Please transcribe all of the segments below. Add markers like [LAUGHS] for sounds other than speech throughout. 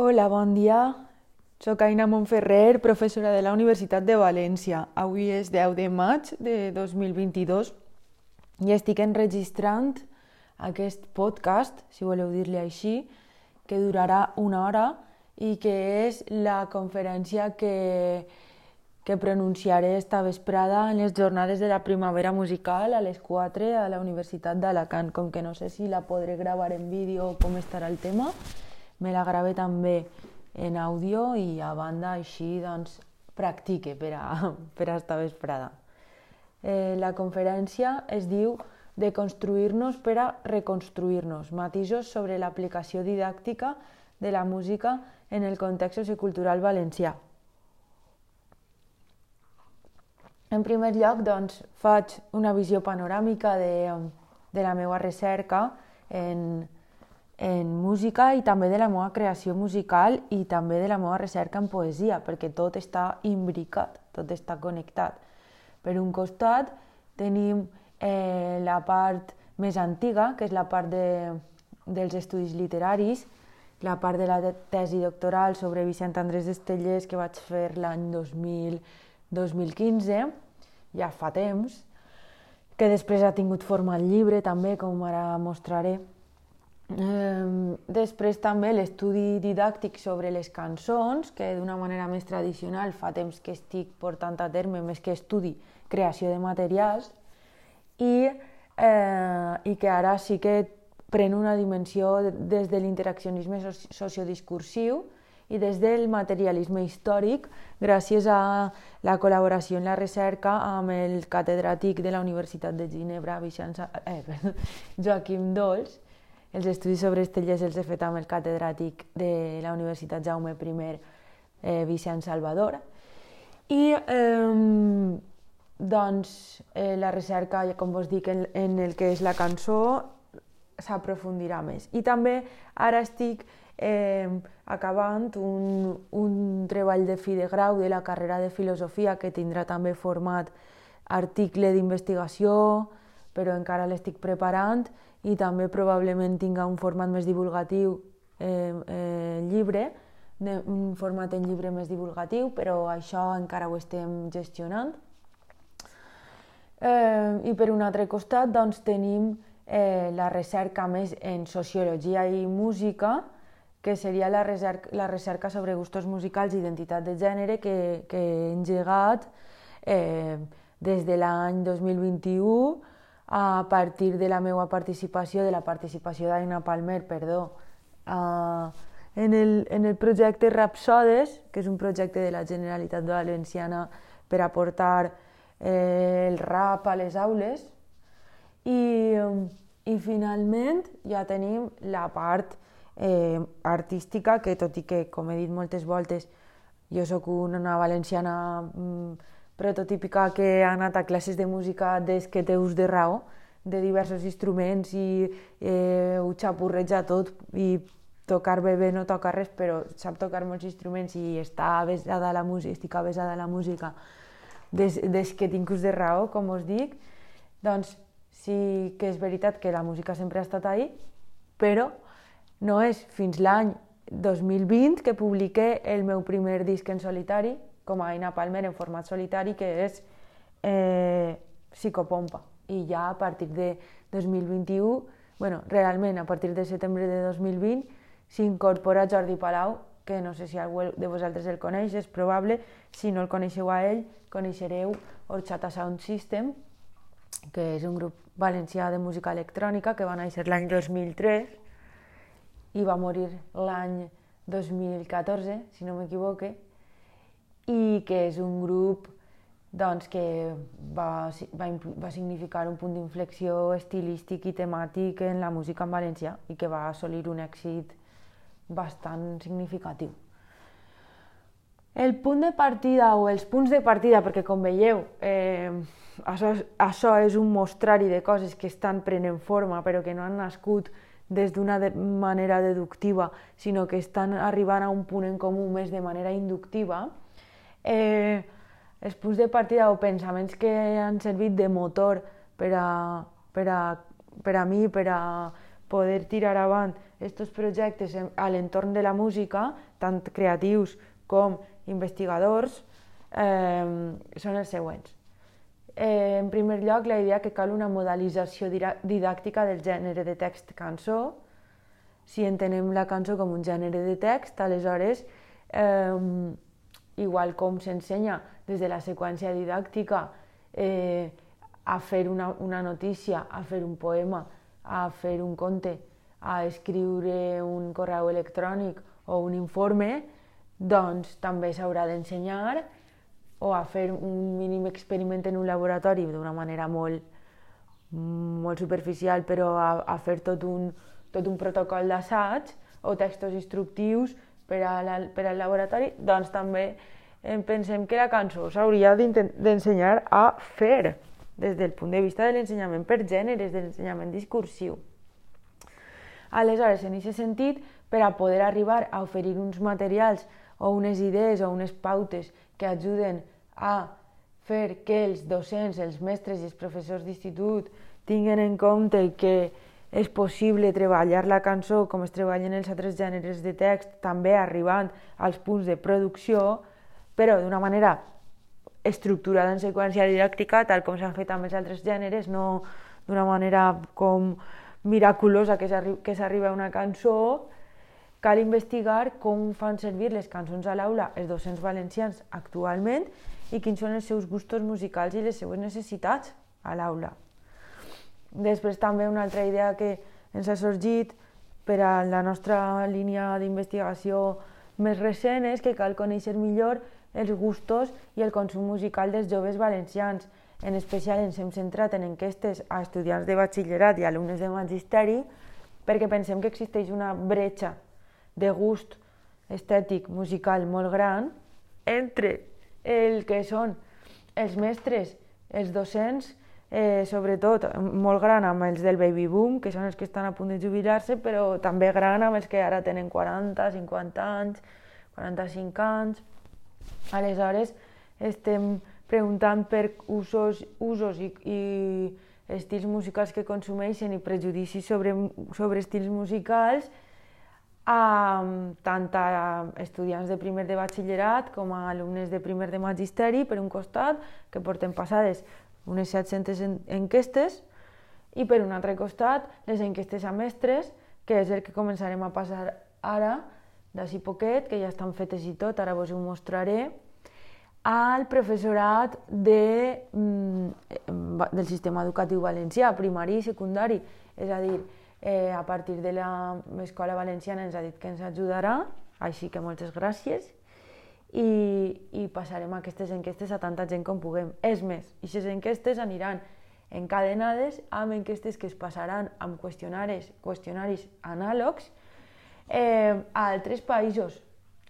Hola, bon dia. Soc Aina Montferrer, professora de la Universitat de València. Avui és 10 de maig de 2022 i estic enregistrant aquest podcast, si voleu dir-li així, que durarà una hora i que és la conferència que, que pronunciaré esta vesprada en les jornades de la primavera musical a les 4 a la Universitat d'Alacant. Com que no sé si la podré gravar en vídeo o com estarà el tema, me la grave també en àudio i a banda així doncs practique per a, [LAUGHS] per a esta vesprada. Eh, la conferència es diu de construir-nos per a reconstruir-nos, matisos sobre l'aplicació didàctica de la música en el context sociocultural valencià. En primer lloc, doncs, faig una visió panoràmica de, de la meva recerca en, en música i també de la meva creació musical i també de la meva recerca en poesia, perquè tot està imbricat, tot està connectat. Per un costat tenim eh, la part més antiga, que és la part de, dels estudis literaris, la part de la tesi doctoral sobre Vicent Andrés Estellers que vaig fer l'any 2015, ja fa temps, que després ha tingut forma llibre també, com ara mostraré, després també l'estudi didàctic sobre les cançons, que d'una manera més tradicional fa temps que estic portant a terme més que estudi creació de materials i, eh, i que ara sí que pren una dimensió des de l'interaccionisme sociodiscursiu i des del materialisme històric gràcies a la col·laboració en la recerca amb el catedràtic de la Universitat de Ginebra, Vicent, eh, [LAUGHS] Joaquim Dols, els estudis sobre estellers els he fet amb el catedràtic de la Universitat Jaume I, eh, Vicent Salvador. I eh, doncs, eh, la recerca, com vos dic, en, en el que és la cançó s'aprofundirà més. I també ara estic eh, acabant un, un treball de fi de grau de la carrera de filosofia que tindrà també format article d'investigació, però encara l'estic preparant i també probablement tinga un format més divulgatiu eh, eh, llibre, un format en llibre més divulgatiu, però això encara ho estem gestionant. Eh, I per un altre costat doncs, tenim eh, la recerca més en sociologia i música, que seria la recerca, la recerca sobre gustos musicals i identitat de gènere que, que he engegat eh, des de l'any 2021 a partir de la meva participació, de la participació d'Aina Palmer, perdó, uh, en, el, en el projecte Rapsodes, que és un projecte de la Generalitat Valenciana per aportar eh, el rap a les aules. I, I finalment ja tenim la part eh, artística, que tot i que, com he dit moltes voltes, jo sóc una valenciana mm, prototípica que ha anat a classes de música des que té ús de raó, de diversos instruments i eh, ho xapurreja tot i tocar bé bé no toca res, però sap tocar molts instruments i està avesada a la música, estic avesada a la música. Des, des que tinc ús de raó, com us dic, doncs sí que és veritat que la música sempre ha estat ahí, però no és fins l'any 2020 que publiqué el meu primer disc en solitari, com a Aina Palmer en format solitari, que és eh, Psicopompa. I ja a partir de 2021, bueno, realment a partir de setembre de 2020, s'incorpora Jordi Palau, que no sé si algú de vosaltres el coneix, és probable, si no el coneixeu a ell, coneixereu Orchata Sound System, que és un grup valencià de música electrònica que va néixer l'any 2003 i va morir l'any 2014, si no m'equivoque, i que és un grup doncs, que va, va, va significar un punt d'inflexió estilístic i temàtic en la música en valencià i que va assolir un èxit bastant significatiu. El punt de partida o els punts de partida, perquè com veieu, eh, això, això és un mostrari de coses que estan prenent forma però que no han nascut des d'una de manera deductiva, sinó que estan arribant a un punt en comú més de manera inductiva, eh, els punts de partida o pensaments que han servit de motor per a, per a, per a mi, per a, poder tirar avant aquests projectes a l'entorn de la música, tant creatius com investigadors, eh, són els següents. Eh, en primer lloc, la idea que cal una modalització didàctica del gènere de text cançó. Si entenem la cançó com un gènere de text, aleshores, eh, igual com s'ensenya des de la seqüència didàctica eh, a fer una, una notícia, a fer un poema, a fer un conte, a escriure un correu electrònic o un informe, doncs també s'haurà d'ensenyar o a fer un mínim experiment en un laboratori d'una manera molt, molt superficial, però a, a fer tot un, tot un protocol d'assaig o textos instructius per, a la, per al laboratori, doncs també pensem que la cançó s'hauria d'ensenyar a fer des del punt de vista de l'ensenyament per gèneres, de l'ensenyament discursiu. Aleshores, en aquest sentit, per a poder arribar a oferir uns materials o unes idees o unes pautes que ajuden a fer que els docents, els mestres i els professors d'institut tinguin en compte que és possible treballar la cançó com es treballen els altres gèneres de text, també arribant als punts de producció, però d'una manera estructurada en seqüència didàctica, tal com s'han fet amb els altres gèneres, no d'una manera com miraculosa que s'arriba a una cançó, cal investigar com fan servir les cançons a l'aula els docents valencians actualment i quins són els seus gustos musicals i les seues necessitats a l'aula. Després també una altra idea que ens ha sorgit per a la nostra línia d'investigació més recent és que cal conèixer millor els gustos i el consum musical dels joves valencians. En especial ens hem centrat en enquestes a estudiants de batxillerat i alumnes de magisteri perquè pensem que existeix una bretxa de gust estètic musical molt gran entre el que són els mestres, els docents, eh, sobretot molt gran amb els del baby boom, que són els que estan a punt de jubilar-se, però també gran amb els que ara tenen 40, 50 anys, 45 anys. Aleshores, estem preguntant per usos, usos i, i estils musicals que consumeixen i prejudicis sobre, sobre estils musicals a, tant a estudiants de primer de batxillerat com a alumnes de primer de magisteri, per un costat, que porten passades unes 700 enquestes, i per un altre costat, les enquestes a mestres, que és el que començarem a passar ara, d'ací poquet, que ja estan fetes i tot, ara vos ho mostraré, al professorat de, mm, del sistema educatiu valencià, primari i secundari. És a dir, eh, a partir de l'escola valenciana ens ha dit que ens ajudarà, així que moltes gràcies, i, i passarem aquestes enquestes a tanta gent com puguem. És més, aquestes enquestes aniran encadenades amb enquestes que es passaran amb qüestionaris, qüestionaris anàlegs eh, a altres països,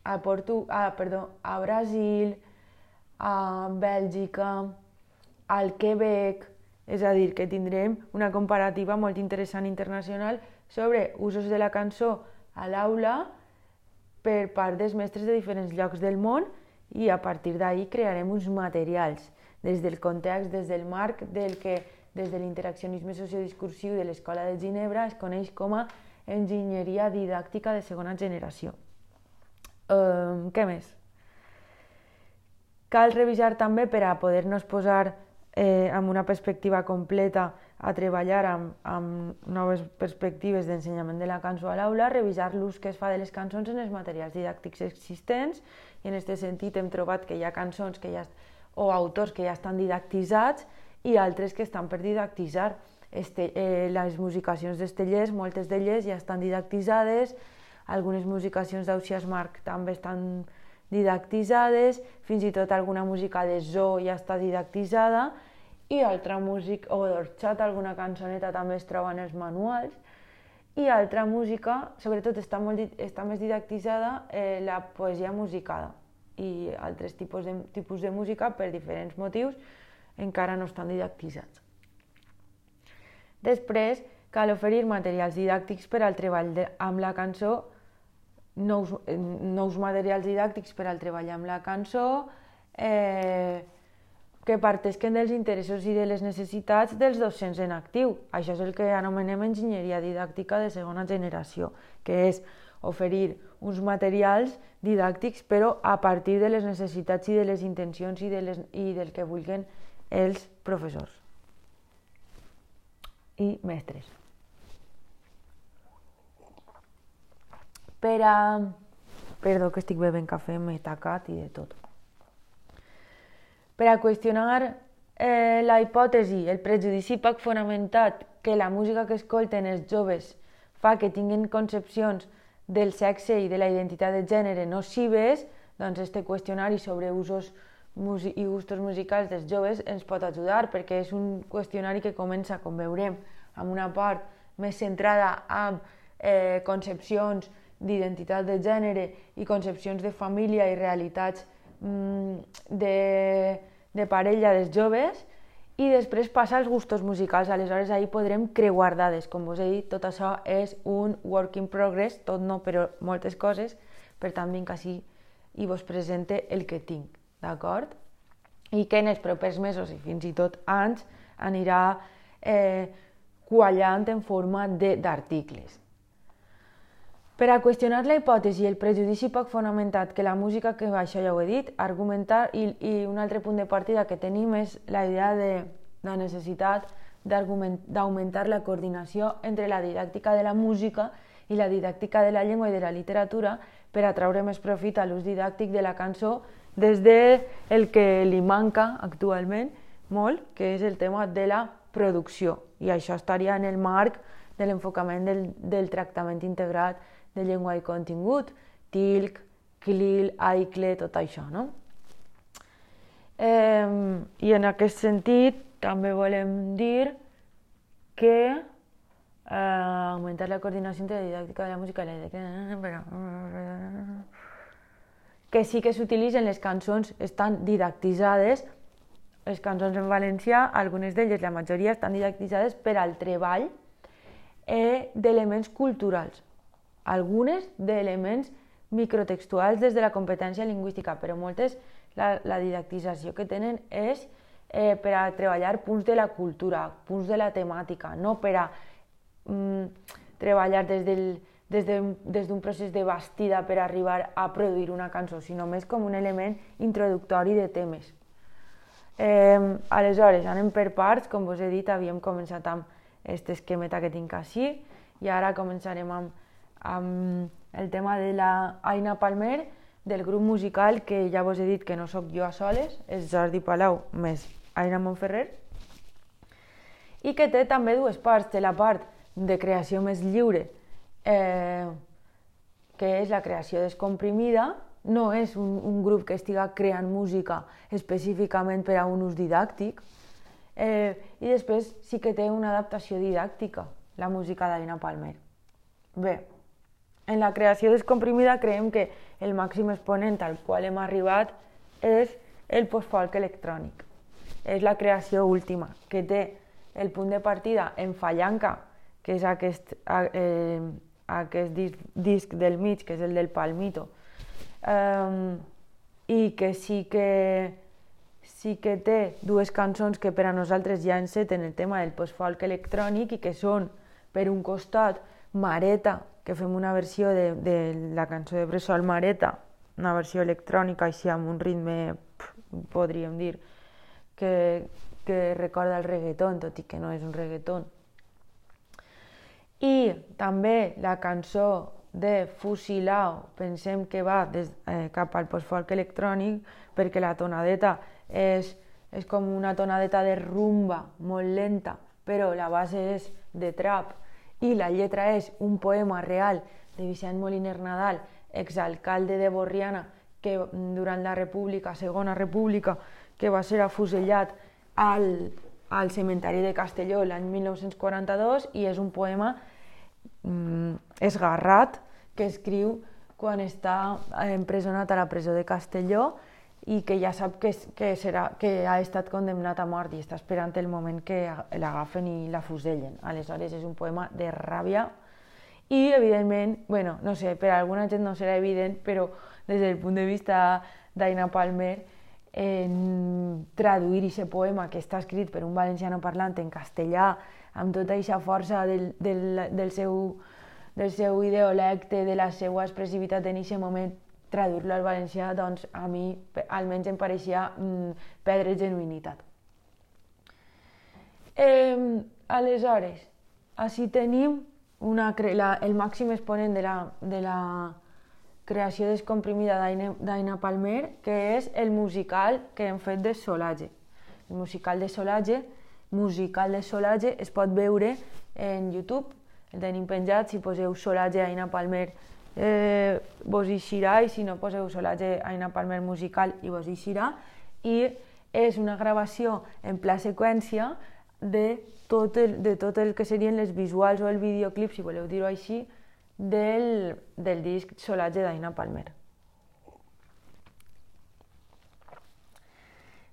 a, Portu a, perdó, a Brasil, a Bèlgica, al Quebec, és a dir, que tindrem una comparativa molt interessant internacional sobre usos de la cançó a l'aula per part dels mestres de diferents llocs del món i a partir d'ahir crearem uns materials des del context, des del marc del que des de l'interaccionisme sociodiscursiu de l'Escola de Ginebra es coneix com a enginyeria didàctica de segona generació. Um, què més? Cal revisar també per a poder-nos posar eh, amb una perspectiva completa a treballar amb, amb noves perspectives d'ensenyament de la cançó a l'aula, revisar l'ús que es fa de les cançons en els materials didàctics existents. I en aquest sentit hem trobat que hi ha cançons que ja, o autors que ja estan didactitzats i altres que estan per didactitzar. Este, eh, les musicacions d'Estellers, moltes d'elles ja estan didactitzades, algunes musicacions d'Ausias Marc també estan didactitzades, fins i tot alguna música de zoo ja està didactitzada, i altra música, o d'orxat, alguna cançoneta també es troba en els manuals, i altra música, sobretot està, molt, està més didactitzada eh, la poesia musicada i altres tipus de, tipus de música per diferents motius encara no estan didactitzats. Després, cal oferir materials didàctics per al treball de, amb la cançó nous, nous materials didàctics per al treball amb la cançó, eh, que partesquen dels interessos i de les necessitats dels docents en actiu. Això és el que anomenem enginyeria didàctica de segona generació, que és oferir uns materials didàctics però a partir de les necessitats i de les intencions i, de les, i del que vulguen els professors i mestres. Per a... Perdó que estic bevent cafè, m'he tacat i de tot per a qüestionar eh, la hipòtesi, el prejudici poc fonamentat que la música que escolten els joves fa que tinguin concepcions del sexe i de la identitat de gènere nocives, doncs este qüestionari sobre usos i gustos musicals dels joves ens pot ajudar perquè és un qüestionari que comença, com veurem, amb una part més centrada en eh, concepcions d'identitat de gènere i concepcions de família i realitats Mm, de, de parella dels joves i després passa als gustos musicals. Aleshores, ahir podrem creuar dades. Com us he dit, tot això és un work in progress, tot no, però moltes coses. Per tant, vinc així i vos presente el que tinc, d'acord? I que en els propers mesos i fins i tot anys anirà eh, quallant en forma d'articles. Per a qüestionar la hipòtesi i el prejudici poc fonamentat que la música, que això ja ho he dit, argumentar i, i un altre punt de partida que tenim és la idea de la necessitat d'augmentar la coordinació entre la didàctica de la música i la didàctica de la llengua i de la literatura per a treure més profit a l'ús didàctic de la cançó des de el que li manca actualment molt, que és el tema de la producció. I això estaria en el marc de l'enfocament del, del tractament integrat de llengua i contingut, TILC, CLIL, AICLE, tot això, no? Eh, I en aquest sentit també volem dir que eh, augmentar la coordinació entre la didàctica de la música i la didàctica... Que sí que s'utilitzen les cançons, estan didactitzades, les cançons en valencià, algunes d'elles, la majoria, estan didactitzades per al treball eh, d'elements culturals algunes d'elements microtextuals des de la competència lingüística, però moltes la, la didactització que tenen és eh, per a treballar punts de la cultura, punts de la temàtica, no per a mm, treballar des del des d'un de, des procés de bastida per arribar a produir una cançó, sinó més com un element introductori de temes. Eh, aleshores, anem per parts, com vos he dit, havíem començat amb aquest esquemeta que tinc així, i ara començarem amb amb el tema de la Aina Palmer, del grup musical que ja vos he dit que no sóc jo a soles, és Jordi Palau més Aina Montferrer, i que té també dues parts. Té la part de creació més lliure, eh, que és la creació descomprimida, no és un, un grup que estiga creant música específicament per a un ús didàctic, eh, i després sí que té una adaptació didàctica, la música d'Aina Palmer. Bé, en la creació descomprimida creiem que el màxim exponent al qual hem arribat és el postfolk electrònic. És la creació última, que té el punt de partida en Fallanca, que és aquest, eh, aquest disc, disc del mig, que és el del Palmito, um, i que sí que sí que té dues cançons que per a nosaltres ja enceten el tema del postfolk electrònic i que són, per un costat, Mareta, que fem una versió de, de la cançó de Bressol Mareta, una versió electrònica així amb un ritme, podríem dir, que, que recorda el reggaeton, tot i que no és un reggaeton. I també la cançó de Fusilao, pensem que va des, eh, cap al postfolk electrònic, perquè la tonadeta és, és com una tonadeta de rumba molt lenta, però la base és de trap, i la lletra és un poema real de Vicent Moliner Nadal, exalcalde de Borriana, que durant la República, Segona República, que va ser afusellat al, al cementeri de Castelló l'any 1942 i és un poema mm, esgarrat que escriu quan està empresonat a la presó de Castelló i que ja sap que, que, serà, que ha estat condemnat a mort i està esperant el moment que l'agafen i la fusellen. Aleshores és un poema de ràbia i, evidentment, bueno, no sé, per a alguna gent no serà evident, però des del punt de vista d'Aina Palmer, en traduir aquest poema que està escrit per un valenciano parlant en castellà, amb tota aquesta força del, del, del, seu, del seu ideolecte, de la seva expressivitat en aquest moment, traduir-lo al valencià, doncs a mi almenys em pareixia mm, perdre genuïnitat. Eh, aleshores, així tenim una, la, el màxim exponent de la, de la creació descomprimida d'Aina Palmer, que és el musical que hem fet de Solatge. El musical de Solatge, musical de Solatge, es pot veure en YouTube, el tenim penjat, si poseu Solatge Aina Palmer eh, vos eixirà, i si no poseu Solatge Aina Palmer musical i vos eixirà, i és una gravació en pla seqüència de tot el, de tot el que serien les visuals o el videoclip, si voleu dir-ho així, del, del disc Solatge d'Aina Palmer.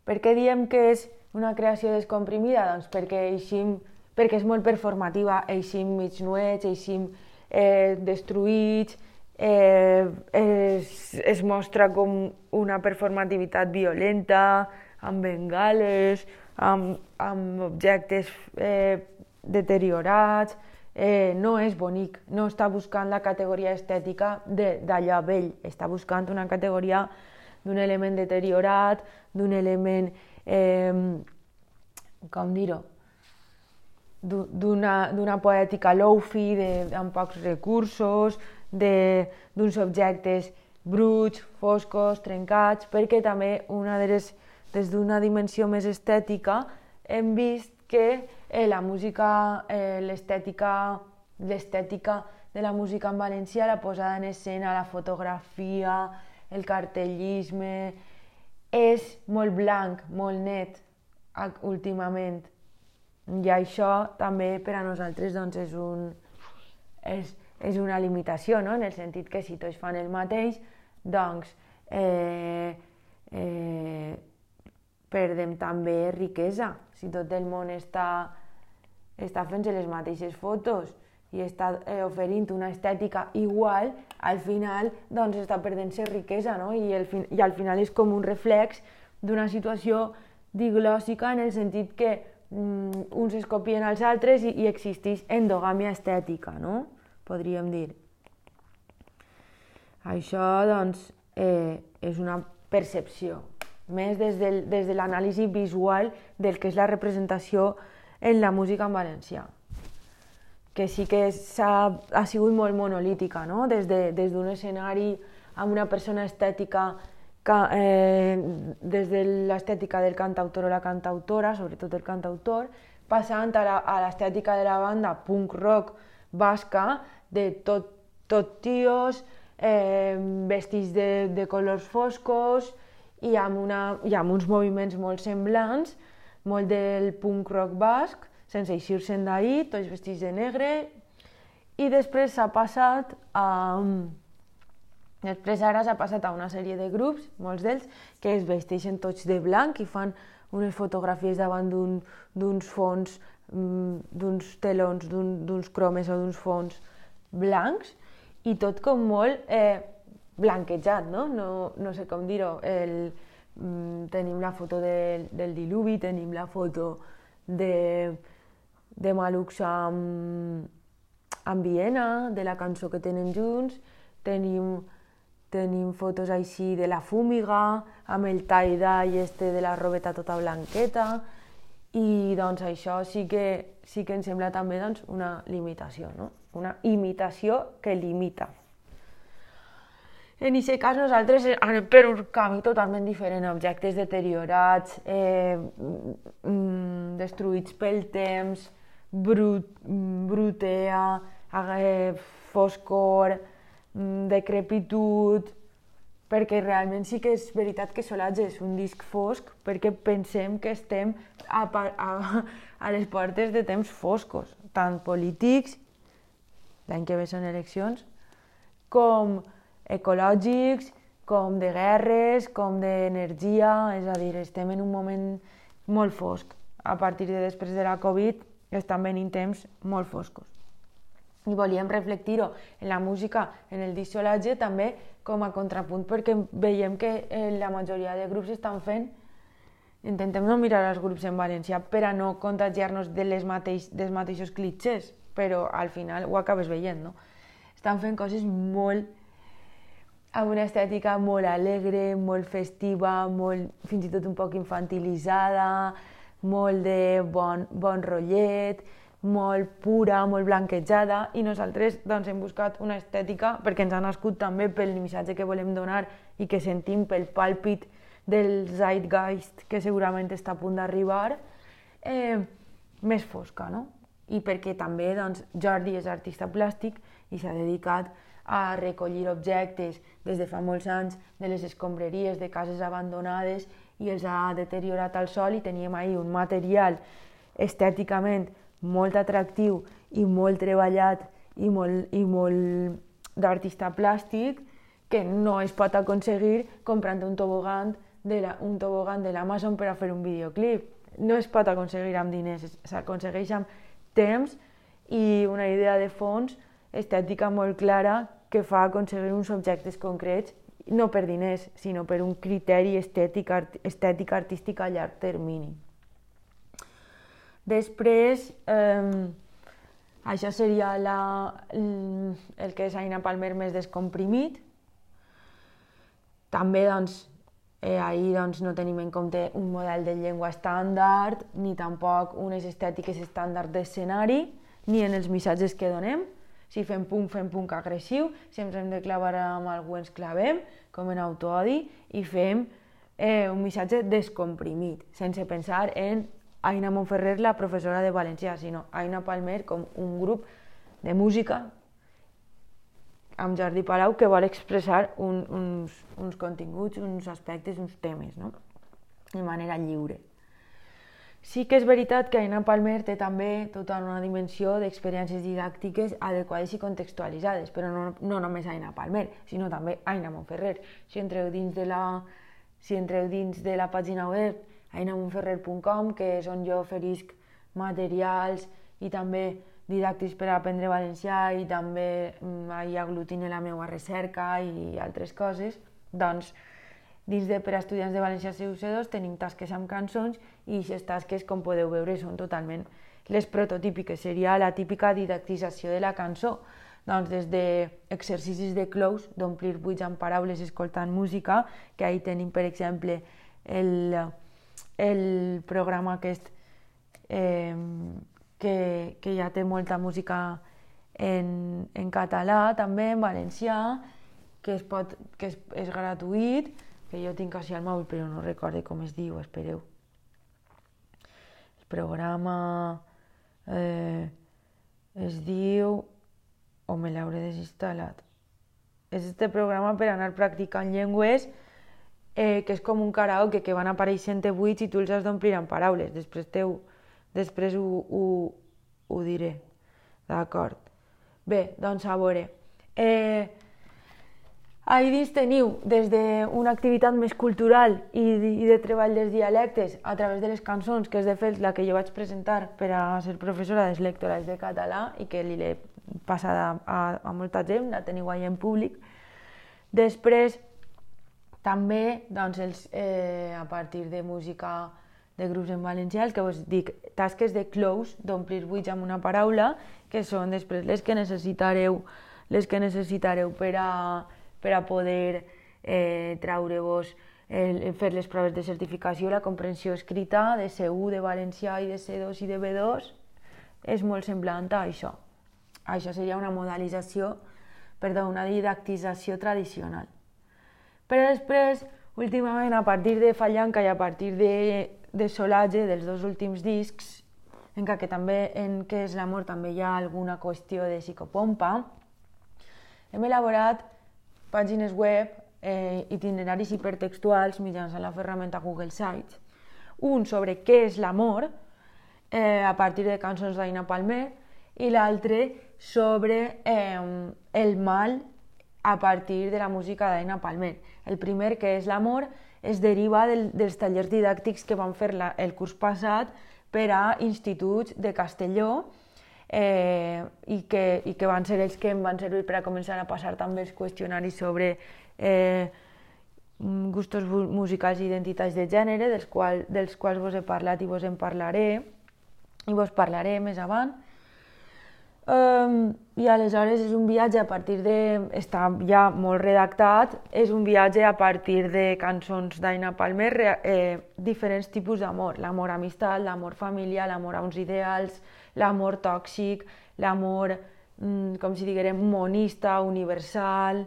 Per què diem que és una creació descomprimida? Doncs perquè, eixim, perquè és molt performativa, eixim mig nuets, eixim eh, destruïts, eh, es, es mostra com una performativitat violenta, amb bengales, amb, amb objectes eh, deteriorats, eh, no és bonic, no està buscant la categoria estètica d'allò vell, està buscant una categoria d'un element deteriorat, d'un element, eh, com dir-ho, d'una poètica low-fi, amb pocs recursos, d'uns objectes bruts, foscos, trencats, perquè també una de les, des d'una dimensió més estètica hem vist que eh, la música, eh, l'estètica, l'estètica de la música en valencià, la posada en escena, la fotografia, el cartellisme, és molt blanc, molt net últimament. I això també per a nosaltres doncs, és, un, és, és una limitació, no? en el sentit que si tots fan el mateix, doncs eh, eh, perdem també riquesa. Si tot el món està, està fent les mateixes fotos i està eh, oferint una estètica igual, al final doncs està perdent-se riquesa, no? I, el, I al final és com un reflex d'una situació diglòssica en el sentit que mm, uns es copien als altres i, i existeix endogàmia estètica, no? Podríem dir. Això, doncs, eh, és una percepció més des, del, des de l'anàlisi visual del que és la representació en la música en valencià que sí que ha, ha sigut molt monolítica, no? des d'un de, des escenari amb una persona estètica que, eh, des de l'estètica del cantautor o la cantautora, sobretot el cantautor, passant a l'estètica de la banda punk rock basca, de tot, tot tios, eh, vestits de, de colors foscos, i amb, una, i amb uns moviments molt semblants, molt del punk rock basc, sense eixir-se'n d'ahir, tots vestits de negre, i després s'ha passat a... Després ara s'ha passat a una sèrie de grups, molts d'ells, que es vesteixen tots de blanc i fan unes fotografies davant d'uns un, fons, d'uns telons, d'uns un, cromes o d'uns fons blancs, i tot com molt eh, blanquejat, no? No, no sé com dir-ho. Mm, tenim la foto de, del diluvi, tenim la foto de, de Malux amb, amb Viena, de la cançó que tenen junts, tenim, tenim fotos així de la fúmiga, amb el tie-dye este de la robeta tota blanqueta, i doncs això sí que, sí que em sembla també doncs, una limitació, no? una imitació que limita. En aquest cas nosaltres anem per un camí totalment diferent, objectes deteriorats, eh, mm, destruïts pel temps, brut, brutea, eh, foscor, mm, decrepitud, perquè realment sí que és veritat que Solatge és un disc fosc perquè pensem que estem a, a, a les portes de temps foscos, tant polítics, l'any que ve són eleccions, com ecològics, com de guerres, com d'energia, és a dir, estem en un moment molt fosc. A partir de després de la Covid estan venint temps molt foscos. I volíem reflectir-ho en la música, en el dissolatge, també com a contrapunt, perquè veiem que eh, la majoria de grups estan fent intentem no mirar els grups en valencià per a no contagiar-nos de les mateix, dels mateixos clitxers, però al final ho acabes veient, no? Estan fent coses molt amb una estètica molt alegre, molt festiva, molt, fins i tot un poc infantilitzada, molt de bon, bon rotllet, molt pura, molt blanquejada, i nosaltres doncs, hem buscat una estètica perquè ens ha nascut també pel missatge que volem donar i que sentim pel pàlpit del zeitgeist que segurament està a punt d'arribar, eh, més fosca, no? I perquè també doncs, Jordi és artista plàstic i s'ha dedicat a recollir objectes des de fa molts anys de les escombraries de cases abandonades i els ha deteriorat al sol i teníem ahir un material estèticament molt atractiu i molt treballat i molt, i molt d'artista plàstic que no es pot aconseguir comprant un tobogan de la, un tobogan de l'Amazon per a fer un videoclip. No es pot aconseguir amb diners, s'aconsegueix amb temps i una idea de fons estètica molt clara que fa aconseguir uns objectes concrets, no per diners, sinó per un criteri estètic, art, estètic artístic a llarg termini. Després, eh, això seria la, el que és Aina Palmer més descomprimit. També doncs, Eh, ahir doncs, no tenim en compte un model de llengua estàndard, ni tampoc unes estètiques estàndard d'escenari, ni en els missatges que donem. Si fem punt, fem punt agressiu, si ens hem de clavar amb algú ens clavem, com en autoodi, i fem eh, un missatge descomprimit, sense pensar en Aina Montferrer, la professora de valencià, sinó Aina Palmer com un grup de música amb Jordi Palau que vol expressar un, uns, uns continguts, uns aspectes, uns temes, no? de manera lliure. Sí que és veritat que Aina Palmer té també tota una dimensió d'experiències didàctiques adequades i contextualitzades, però no, no només Aina Palmer, sinó també Aina Montferrer. Si entreu dins de la, si entreu dins de la pàgina web ainamontferrer.com, que és on jo oferisc materials i també didàctics per aprendre valencià i també mm, hi aglutine la meva recerca i altres coses, doncs dins de per a estudiants de València CUC2 tenim tasques amb cançons i aquestes tasques, com podeu veure, són totalment les prototípiques. Seria la típica didactització de la cançó, doncs des d'exercicis de clous, d'omplir buits amb paraules escoltant música, que ahí tenim, per exemple, el, el programa aquest eh, que, que ja té molta música en, en català, també en valencià, que, es pot, que és, és gratuït, que jo tinc així al mòbil però no recordo com es diu, espereu. El programa eh, es diu... o me l'hauré desinstal·lat. És este programa per anar practicant llengües eh, que és com un karaoke que van apareixent buits i tu els has d'omplir amb paraules. Després teu Després ho, ho, ho diré. D'acord. Bé, doncs a veure. Eh, ahir dins teniu des d'una activitat més cultural i, i de treball dels dialectes a través de les cançons, que és de fet la que jo vaig presentar per a ser professora dels lectorats de català i que li l'he passada a, a molta gent, la teniu ahir en públic. Després, també, doncs, els, eh, a partir de música de grups en valencià, el que us dic, tasques de close, d'omplir buits amb una paraula, que són després les que necessitareu, les que necessitareu per a, per a poder eh, traure-vos, eh, fer les proves de certificació, la comprensió escrita de C1, de valencià i de C2 i de B2, és molt semblant a això. Això seria una modalització, perdó, una didactització tradicional. Però després, últimament, a partir de Fallanca i a partir de de solatge dels dos últims discs, en què també en què és l'amor també hi ha alguna qüestió de psicopompa, hem elaborat pàgines web, eh, itineraris hipertextuals mitjançant la ferramenta Google Sites, un sobre què és l'amor, eh, a partir de cançons d'Aina Palmer, i l'altre sobre eh, el mal a partir de la música d'Aina Palmer. El primer, que és l'amor, es deriva del, dels tallers didàctics que van fer la, el curs passat per a instituts de Castelló, eh, i, que, i que van ser els que em van servir per a començar a passar també els qüestionaris sobre eh, gustos musicals i identitats de gènere, dels, qual, dels quals vos he parlat i vos en parlaré, i vos parlaré més avant. Um, I aleshores és un viatge a partir de... està ja molt redactat, és un viatge a partir de cançons d'Aina Palmer, eh, diferents tipus d'amor, l'amor amistat, l'amor familiar, l'amor a uns ideals, l'amor tòxic, l'amor, mm, com si diguérem, monista, universal,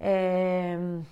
eh,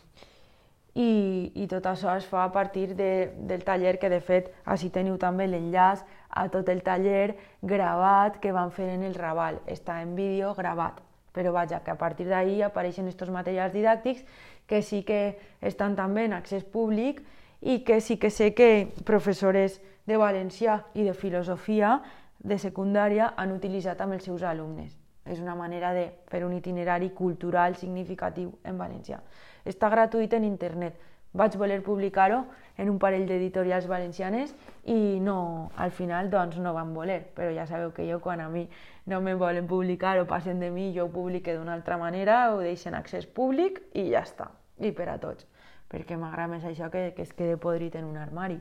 i, i tot això es fa a partir de, del taller que de fet així teniu també l'enllaç a tot el taller gravat que van fer en el Raval. Està en vídeo gravat, però vaja, que a partir d'ahir apareixen aquests materials didàctics que sí que estan també en accés públic i que sí que sé que professores de valencià i de filosofia de secundària han utilitzat amb els seus alumnes. És una manera de fer un itinerari cultural significatiu en valencià. Està gratuït en internet. Vaig voler publicar-ho en un parell d'editorials valencianes i no, al final doncs no van voler, però ja sabeu que jo quan a mi no me volen publicar o passen de mi, jo ho publique d'una altra manera, ho deixen accés públic i ja està, i per a tots, perquè m'agrada més això que, que es quede podrit en un armari.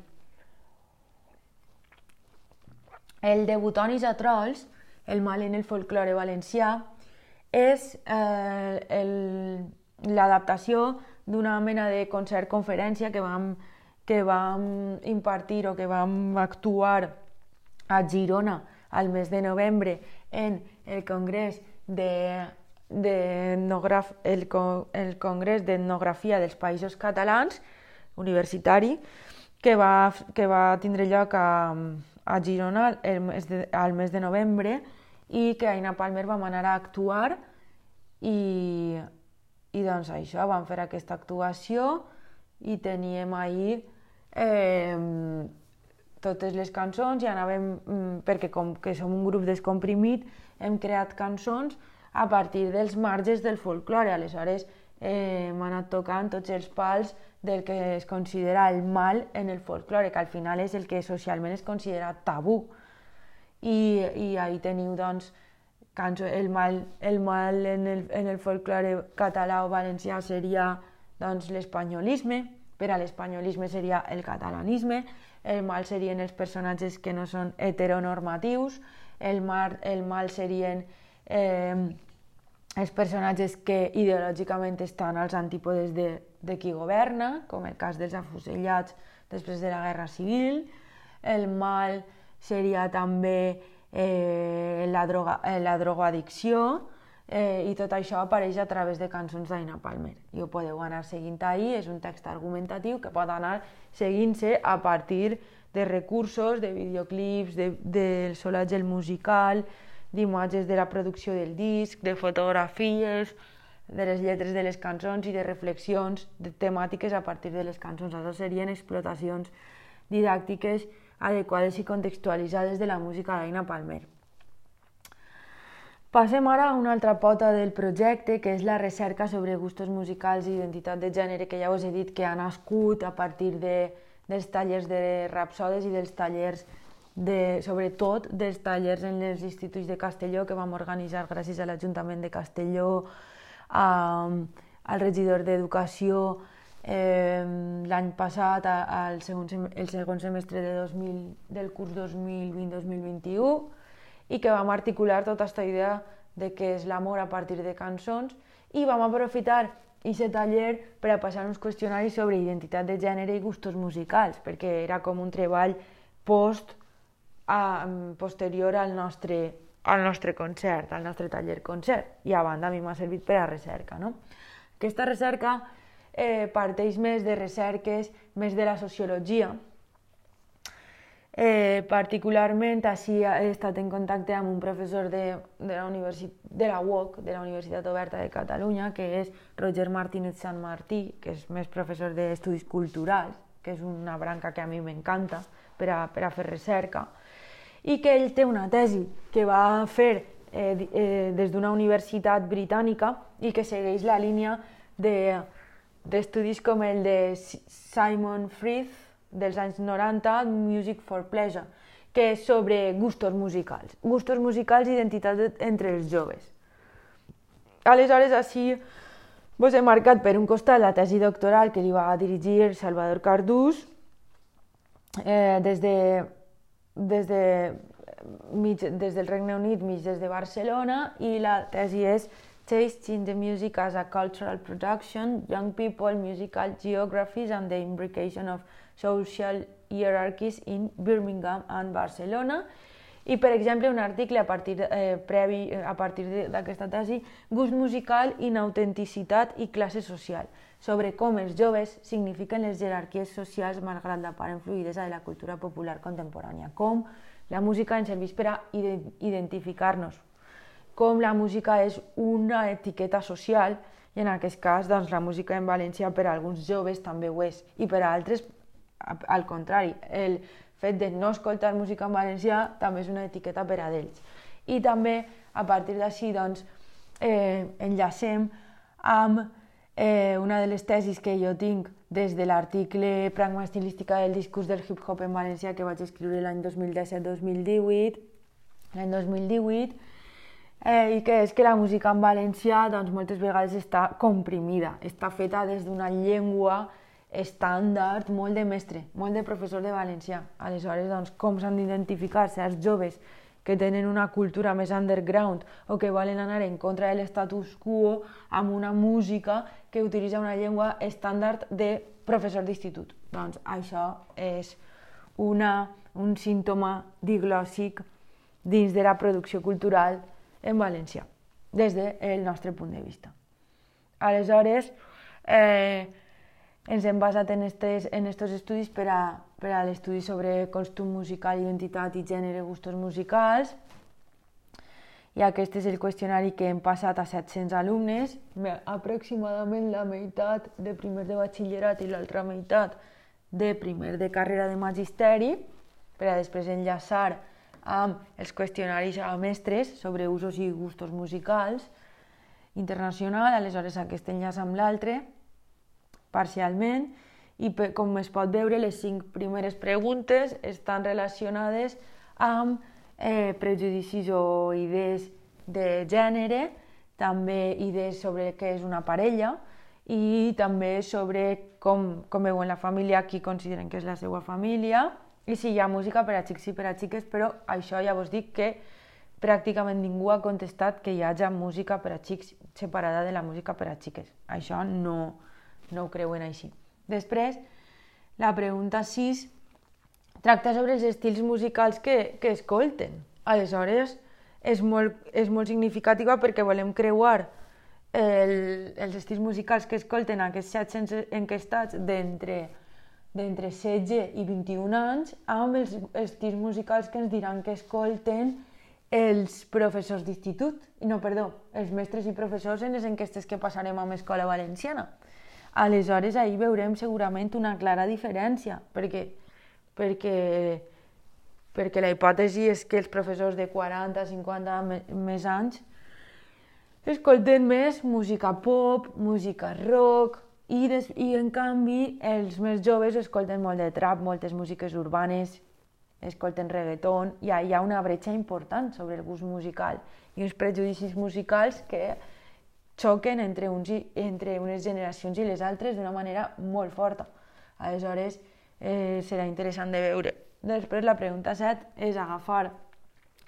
El de Butonis a Trolls, el mal en el folklore valencià, és eh, l'adaptació d'una mena de concert-conferència que vam, que vam impartir o que vam actuar a Girona al mes de novembre en el Congrés de, de el, el Congrés d'Etnografia dels Països Catalans, universitari, que va, que va tindre lloc a, a Girona el mes de, al mes de novembre i que Aina Palmer vam anar a actuar i, i doncs això, vam fer aquesta actuació i teníem ahir eh, totes les cançons i anàvem, mm, perquè com que som un grup descomprimit, hem creat cançons a partir dels marges del folklore. Aleshores eh, hem anat tocant tots els pals del que es considera el mal en el folklore, que al final és el que socialment es considera tabú. I, i ahí teniu, doncs, cançó, el mal, el mal en, el, en el folklore català o valencià seria doncs, l'espanyolisme, per a l'espanyolisme seria el catalanisme, el mal serien els personatges que no són heteronormatius, el, mal, el mal serien eh, els personatges que ideològicament estan als antípodes de, de qui governa, com el cas dels afusellats després de la Guerra Civil, el mal seria també eh, la, droga, eh, la drogoaddicció, eh, i tot això apareix a través de cançons d'Aina Palmer. I ho podeu anar seguint ahir, és un text argumentatiu que pot anar seguint-se a partir de recursos, de videoclips, de, del solatge musical, d'imatges de la producció del disc, de fotografies, de les lletres de les cançons i de reflexions de temàtiques a partir de les cançons. Això serien explotacions didàctiques adequades i contextualitzades de la música d'Aina Palmer. Passem ara a una altra pota del projecte, que és la recerca sobre gustos musicals i identitat de gènere, que ja us he dit que ha nascut a partir de, dels tallers de rapsodes i dels tallers, de, sobretot dels tallers en els instituts de Castelló que vam organitzar gràcies a l'Ajuntament de Castelló, a, al regidor d'Educació, eh, l'any passat, al segon, el segon semestre de 2000, del curs 2020-2021, i que vam articular tota aquesta idea de què és l'amor a partir de cançons i vam aprofitar aquest taller per a passar uns qüestionaris sobre identitat de gènere i gustos musicals, perquè era com un treball post, a, posterior al nostre, al nostre concert, al nostre taller-concert, i a banda a mi m'ha servit per a recerca. No? Aquesta recerca eh, parteix més de recerques, més de la sociologia. Eh, particularment, així he estat en contacte amb un professor de, de, la, de la UOC, de la Universitat Oberta de Catalunya, que és Roger Martínez Sant Martí, que és més professor d'estudis culturals, que és una branca que a mi m'encanta per, a, per a fer recerca, i que ell té una tesi que va fer eh, eh, des d'una universitat britànica i que segueix la línia de d'estudis com el de Simon Frith dels anys 90, Music for Pleasure, que és sobre gustos musicals. Gustos musicals i identitat entre els joves. Aleshores, així vos he marcat per un costat la tesi doctoral que li va dirigir Salvador Cardús eh, des, de, des, de, mig, des del Regne Unit, mig des de Barcelona, i la tesi és Taste in the Music as a Cultural Production, Young People, Musical Geographies and the Imbrication of Social Hierarchies in Birmingham and Barcelona, i, per exemple, un article a partir, eh, previ, eh, a partir d'aquesta tesi, gust musical, inautenticitat i classe social, sobre com els joves signifiquen les jerarquies socials malgrat la part influïdesa de la cultura popular contemporània, com la música ens serveix per a identificar-nos, com la música és una etiqueta social, i en aquest cas doncs, la música en valencià per a alguns joves també ho és, i per a altres al contrari, el fet de no escoltar música en valencià també és una etiqueta per a d'ells. I també, a partir d'així, doncs, eh, enllacem amb eh, una de les tesis que jo tinc des de l'article Pragma estilística del discurs del hip-hop en valencià que vaig escriure l'any 2017-2018, l'any 2018, eh, i que és que la música en valencià doncs, moltes vegades està comprimida, està feta des d'una llengua estàndard molt de mestre, molt de professor de valencià. Aleshores, doncs, com s'han d'identificar certs joves que tenen una cultura més underground o que volen anar en contra de l'estatus quo amb una música que utilitza una llengua estàndard de professor d'institut. Doncs això és una, un símptoma diglòssic dins de la producció cultural en valencià, des del nostre punt de vista. Aleshores, eh, ens hem basat en estos, en estos estudis per a, per a l'estudi sobre costum musical, identitat i gènere, gustos musicals. I aquest és el qüestionari que hem passat a 700 alumnes, aproximadament la meitat de primer de batxillerat i l'altra meitat de primer de carrera de magisteri, per a després enllaçar amb els qüestionaris a mestres sobre usos i gustos musicals internacional, aleshores aquest enllaç amb l'altre, parcialment i com es pot veure les cinc primeres preguntes estan relacionades amb eh, prejudicis o idees de gènere, també idees sobre què és una parella i també sobre com, com veuen la família, qui consideren que és la seva família i si hi ha música per a xics i per a xiques, però això ja vos dic que pràcticament ningú ha contestat que hi hagi música per a xics separada de la música per a xiques. Això no, no ho creuen així. Després, la pregunta 6 tracta sobre els estils musicals que, que escolten. Aleshores, és molt, és molt significativa perquè volem creuar el, els estils musicals que escolten aquests 700 enquestats d'entre d'entre 16 i 21 anys amb els estils musicals que ens diran que escolten els professors d'institut, no, perdó, els mestres i professors en les enquestes que passarem amb Escola Valenciana. Aleshores ahir veurem segurament una clara diferència, perquè, perquè, perquè la hipòtesi és que els professors de 40, 50 més anys escolten més música pop, música rock, i, des, i en canvi els més joves escolten molt de trap, moltes músiques urbanes, escolten reggaeton, i hi ha una bretxa important sobre el gust musical i uns prejudicis musicals que xoquen entre, uns i, entre unes generacions i les altres d'una manera molt forta. Aleshores, eh, serà interessant de veure. Després, la pregunta 7 és agafar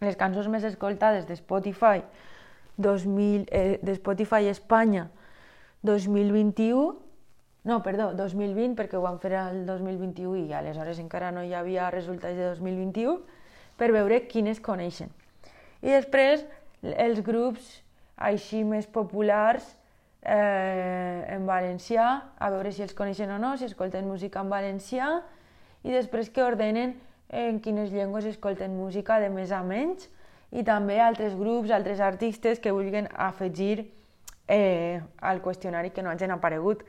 les cançons més escoltades de Spotify, 2000, eh, de Spotify Espanya 2021, no, perdó, 2020, perquè ho van fer el 2021 i aleshores encara no hi havia resultats de 2021, per veure quines coneixen. I després, els grups així més populars eh, en valencià, a veure si els coneixen o no, si escolten música en valencià, i després que ordenen en quines llengües escolten música de més a menys, i també altres grups, altres artistes que vulguin afegir eh, al qüestionari que no hagin aparegut.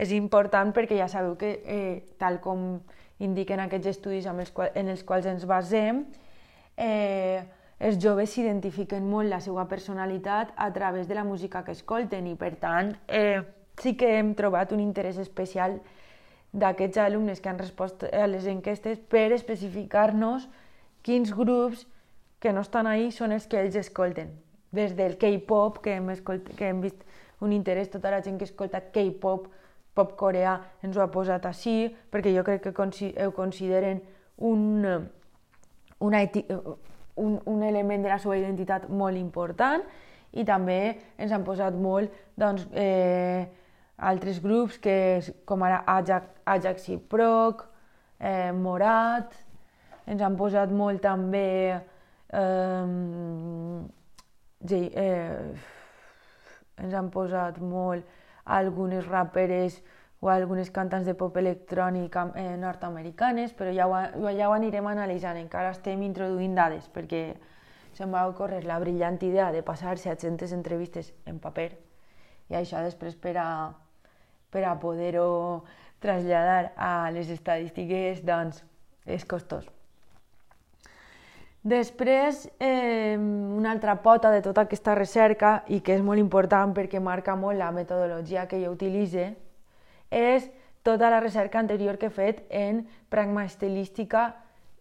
És important perquè ja sabeu que, eh, tal com indiquen aquests estudis amb els quals, en els quals ens basem, eh, els joves s'identifiquen molt la seva personalitat a través de la música que escolten i per tant eh, sí que hem trobat un interès especial d'aquests alumnes que han respost a les enquestes per especificar-nos quins grups que no estan ahí són els que ells escolten. Des del K-pop, que, hem que hem vist un interès, tota la gent que escolta K-pop, pop coreà, ens ho ha posat així, perquè jo crec que ho consideren un, una un, un element de la seva identitat molt important i també ens han posat molt doncs, eh, altres grups que, com ara Ajax, Ajax i Proc, eh, Morat, ens han posat molt també eh, eh, ens han posat molt algunes raperes o algunes cantants de pop electrònic eh, nord-americanes, però ja ho, ja ho anirem analitzant, encara estem introduint dades, perquè se'm va ocórrer la brillant idea de passar 700 entrevistes en paper, i això després per a, per a poder-ho traslladar a les estadístiques, doncs, és costós. Després, eh, una altra pota de tota aquesta recerca, i que és molt important perquè marca molt la metodologia que jo utilitze, és tota la recerca anterior que he fet en pragma estilística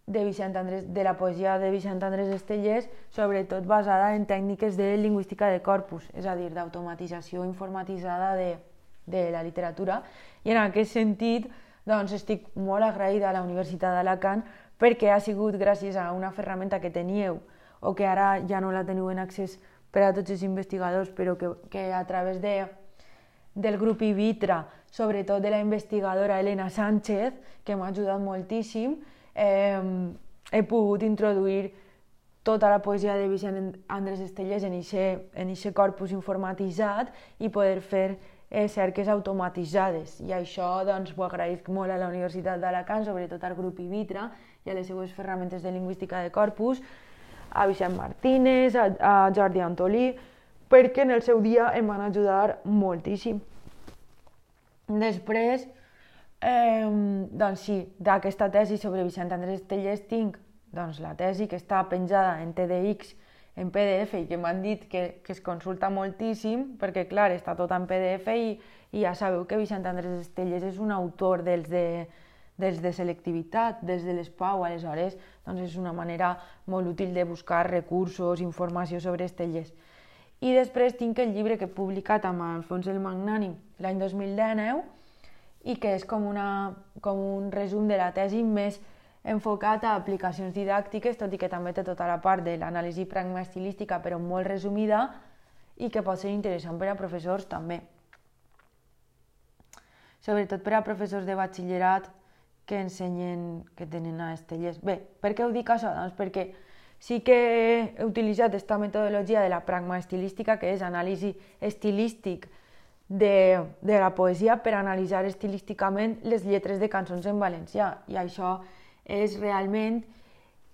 de, Vicent Andrés, de la poesia de Vicent Andrés Estellers, sobretot basada en tècniques de lingüística de corpus, és a dir, d'automatització informatitzada de, de la literatura. I en aquest sentit, doncs, estic molt agraïda a la Universitat d'Alacant perquè ha sigut gràcies a una ferramenta que teníeu o que ara ja no la teniu en accés per a tots els investigadors, però que, que a través de del grup Ivitra, sobretot de la investigadora Elena Sánchez, que m'ha ajudat moltíssim, eh, he pogut introduir tota la poesia de Vicent Andrés Estellers en aquest corpus informatitzat i poder fer eh, cerques automatitzades. I això doncs, ho agraïsc molt a la Universitat d'Alacant, sobretot al grup Ivitra i a les seues ferramentes de lingüística de corpus, a Vicent Martínez, a, a Jordi Antolí, perquè en el seu dia em van ajudar moltíssim. Després, eh, doncs sí, d'aquesta tesi sobre Vicent Andrés Tellers tinc doncs, la tesi que està penjada en TDX en PDF i que m'han dit que, que es consulta moltíssim, perquè clar, està tot en PDF i, i ja sabeu que Vicent Andrés Estellers és un autor dels de, dels de selectivitat, des de l'ESPAU, aleshores doncs és una manera molt útil de buscar recursos, informació sobre Estellers. I després tinc el llibre que he publicat amb Alfons el Magnànim l'any 2019 i que és com, una, com un resum de la tesi més enfocat a aplicacions didàctiques, tot i que també té tota la part de l'anàlisi pragma estilística, però molt resumida i que pot ser interessant per a professors també. Sobretot per a professors de batxillerat que ensenyen, que tenen a Estelles. Bé, per què ho dic això? Doncs perquè Sí que he utilitzat aquesta metodologia de la pragma estilística, que és anàlisi estilístic de, de la poesia per analitzar estilísticament les lletres de cançons en valencià. I això és realment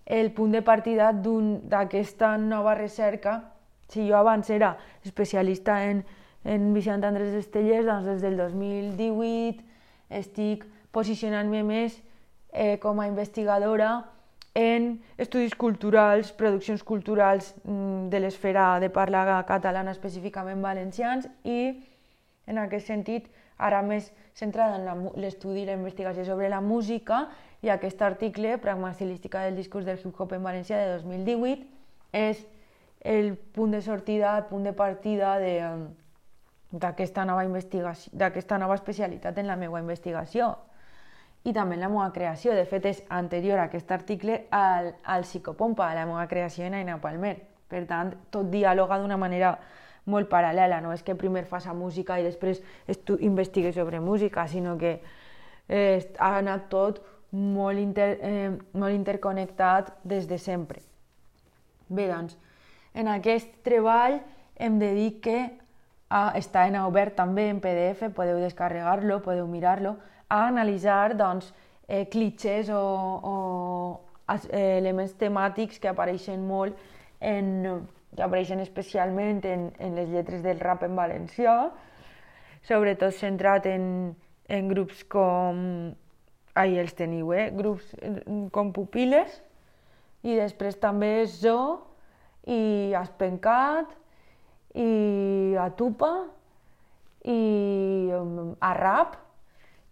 el punt de partida d'aquesta nova recerca. Si jo abans era especialista en, en Vicent Andrés Estellers, doncs des del 2018 estic posicionant-me més eh, com a investigadora en estudis culturals, produccions culturals mm, de l'esfera de parla catalana, específicament valencians, i en aquest sentit, ara més centrada en l'estudi i la investigació sobre la música, i aquest article, Pragma estilística del discurs del hip-hop en valencià de 2018, és el punt de sortida, el punt de partida d'aquesta nova investigació, nova especialitat en la meva investigació i també en la meva creació. De fet, és anterior a aquest article al, al Psicopompa, a la meva creació en Aina Palmer. Per tant, tot dialoga d'una manera molt paral·lela, no és que primer fas música i després tu investigues sobre música, sinó que eh, ha anat tot molt, inter, eh, molt interconnectat des de sempre. Bé, doncs, en aquest treball hem de dir que ah, està en obert també en PDF, podeu descarregar-lo, podeu mirar-lo, a analitzar doncs, eh, clitxers o, o eh, elements temàtics que apareixen molt en, que apareixen especialment en, en les lletres del rap en valencià, sobretot centrat en, en grups com... Ai, els teniu, eh? Grups com Pupiles, i després també Zo, i Aspencat, i Atupa, i um, Arrap,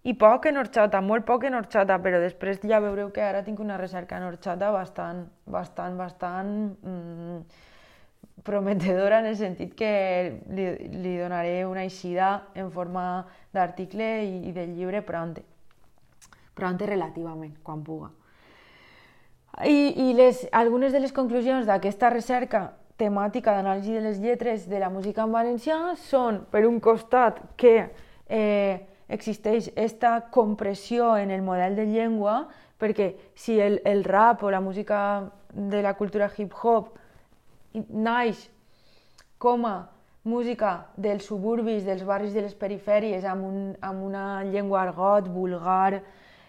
i poc en horxata, molt poc en horxata, però després ja veureu que ara tinc una recerca en horxata bastant, bastant, bastant mm, prometedora en el sentit que li, li donaré una eixida en forma d'article i, i de llibre pront, pront relativament, quan puga. I, i les, algunes de les conclusions d'aquesta recerca temàtica d'anàlisi de les lletres de la música en valencià són, per un costat, que eh, existeix aquesta compressió en el model de llengua, perquè si el, el rap o la música de la cultura hip-hop naix com a música dels suburbis, dels barris de les perifèries, amb, un, amb una llengua argot, vulgar,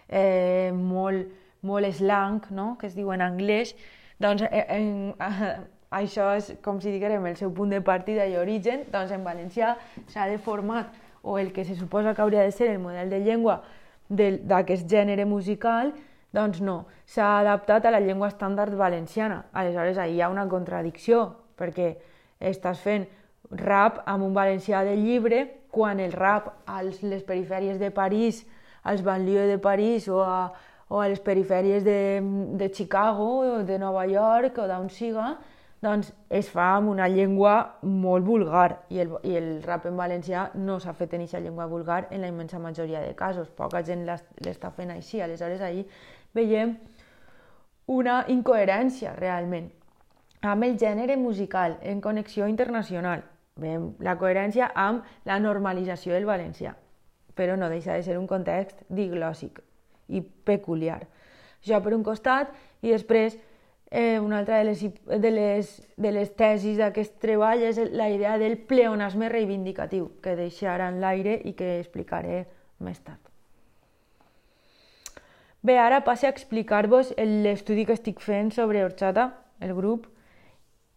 eh, molt, molt slang, no? que es diu en anglès, doncs eh, en, en, [LAUGHS] això és, com si diguem, el seu punt de partida i origen, doncs en valencià s'ha deformat, o el que se suposa que hauria de ser el model de llengua d'aquest gènere musical, doncs no, s'ha adaptat a la llengua estàndard valenciana. Aleshores, ahir hi ha una contradicció, perquè estàs fent rap amb un valencià de llibre quan el rap a les perifèries de París, als banlieues de París o a, o a les perifèries de, de Chicago o de Nova York o d'on siga, doncs es fa amb una llengua molt vulgar i el, i el rap en valencià no s'ha fet en aquesta llengua vulgar en la immensa majoria de casos, poca gent l'està fent així, aleshores ahir veiem una incoherència realment amb el gènere musical en connexió internacional. Veiem la coherència amb la normalització del valencià, però no deixa de ser un context diglòssic i peculiar. Això per un costat, i després Eh, una altra de les, de les, de les tesis d'aquest treball és la idea del pleonasme reivindicatiu, que deixo ara en l'aire i que explicaré més tard. Bé, ara passe a explicar-vos l'estudi que estic fent sobre Orxata, el grup,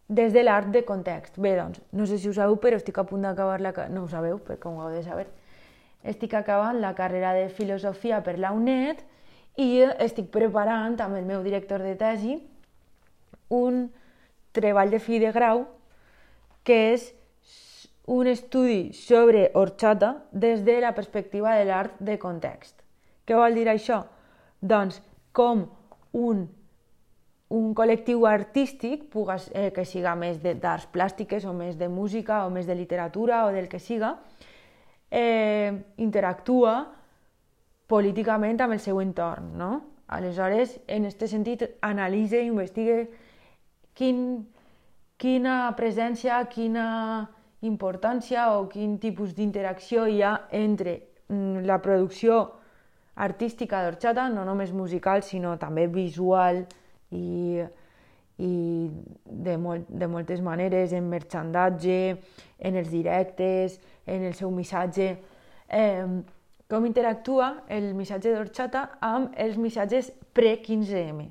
des de l'art de context. Bé, doncs, no sé si ho sabeu, però estic a punt d'acabar la... No ho sabeu, perquè ho heu de saber. Estic acabant la carrera de filosofia per la UNED i estic preparant amb el meu director de tesi un treball de fi de grau que és un estudi sobre horchata des de la perspectiva de l'art de context. Què vol dir això? Doncs com un, un col·lectiu artístic, pugues, eh, que siga més d'arts plàstiques o més de música o més de literatura o del que siga, eh, interactua políticament amb el seu entorn. No? Aleshores, en aquest sentit, analitza i investiga quin, quina presència, quina importància o quin tipus d'interacció hi ha entre mm, la producció artística d'Orxata, no només musical, sinó també visual i, i de, molt, de moltes maneres, en merchandatge, en els directes, en el seu missatge. Eh, com interactua el missatge d'Orxata amb els missatges pre-15M.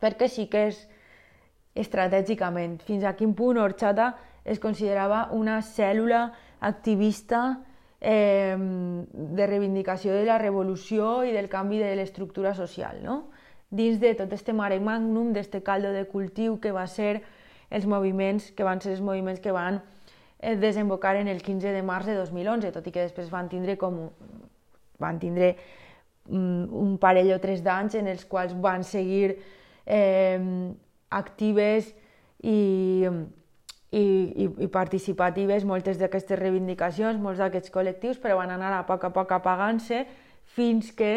Perquè sí que és estratègicament, fins a quin punt Orxata es considerava una cèl·lula activista eh, de reivindicació de la revolució i del canvi de l'estructura social, no? dins de tot este mare magnum, d'este caldo de cultiu que va ser els moviments, que van ser els moviments que van eh, desembocar en el 15 de març de 2011, tot i que després van tindre com van tindre mm, un parell o tres d'anys en els quals van seguir eh, actives i, i, i, i participatives moltes d'aquestes reivindicacions, molts d'aquests col·lectius, però van anar a poc a poc apagant-se fins que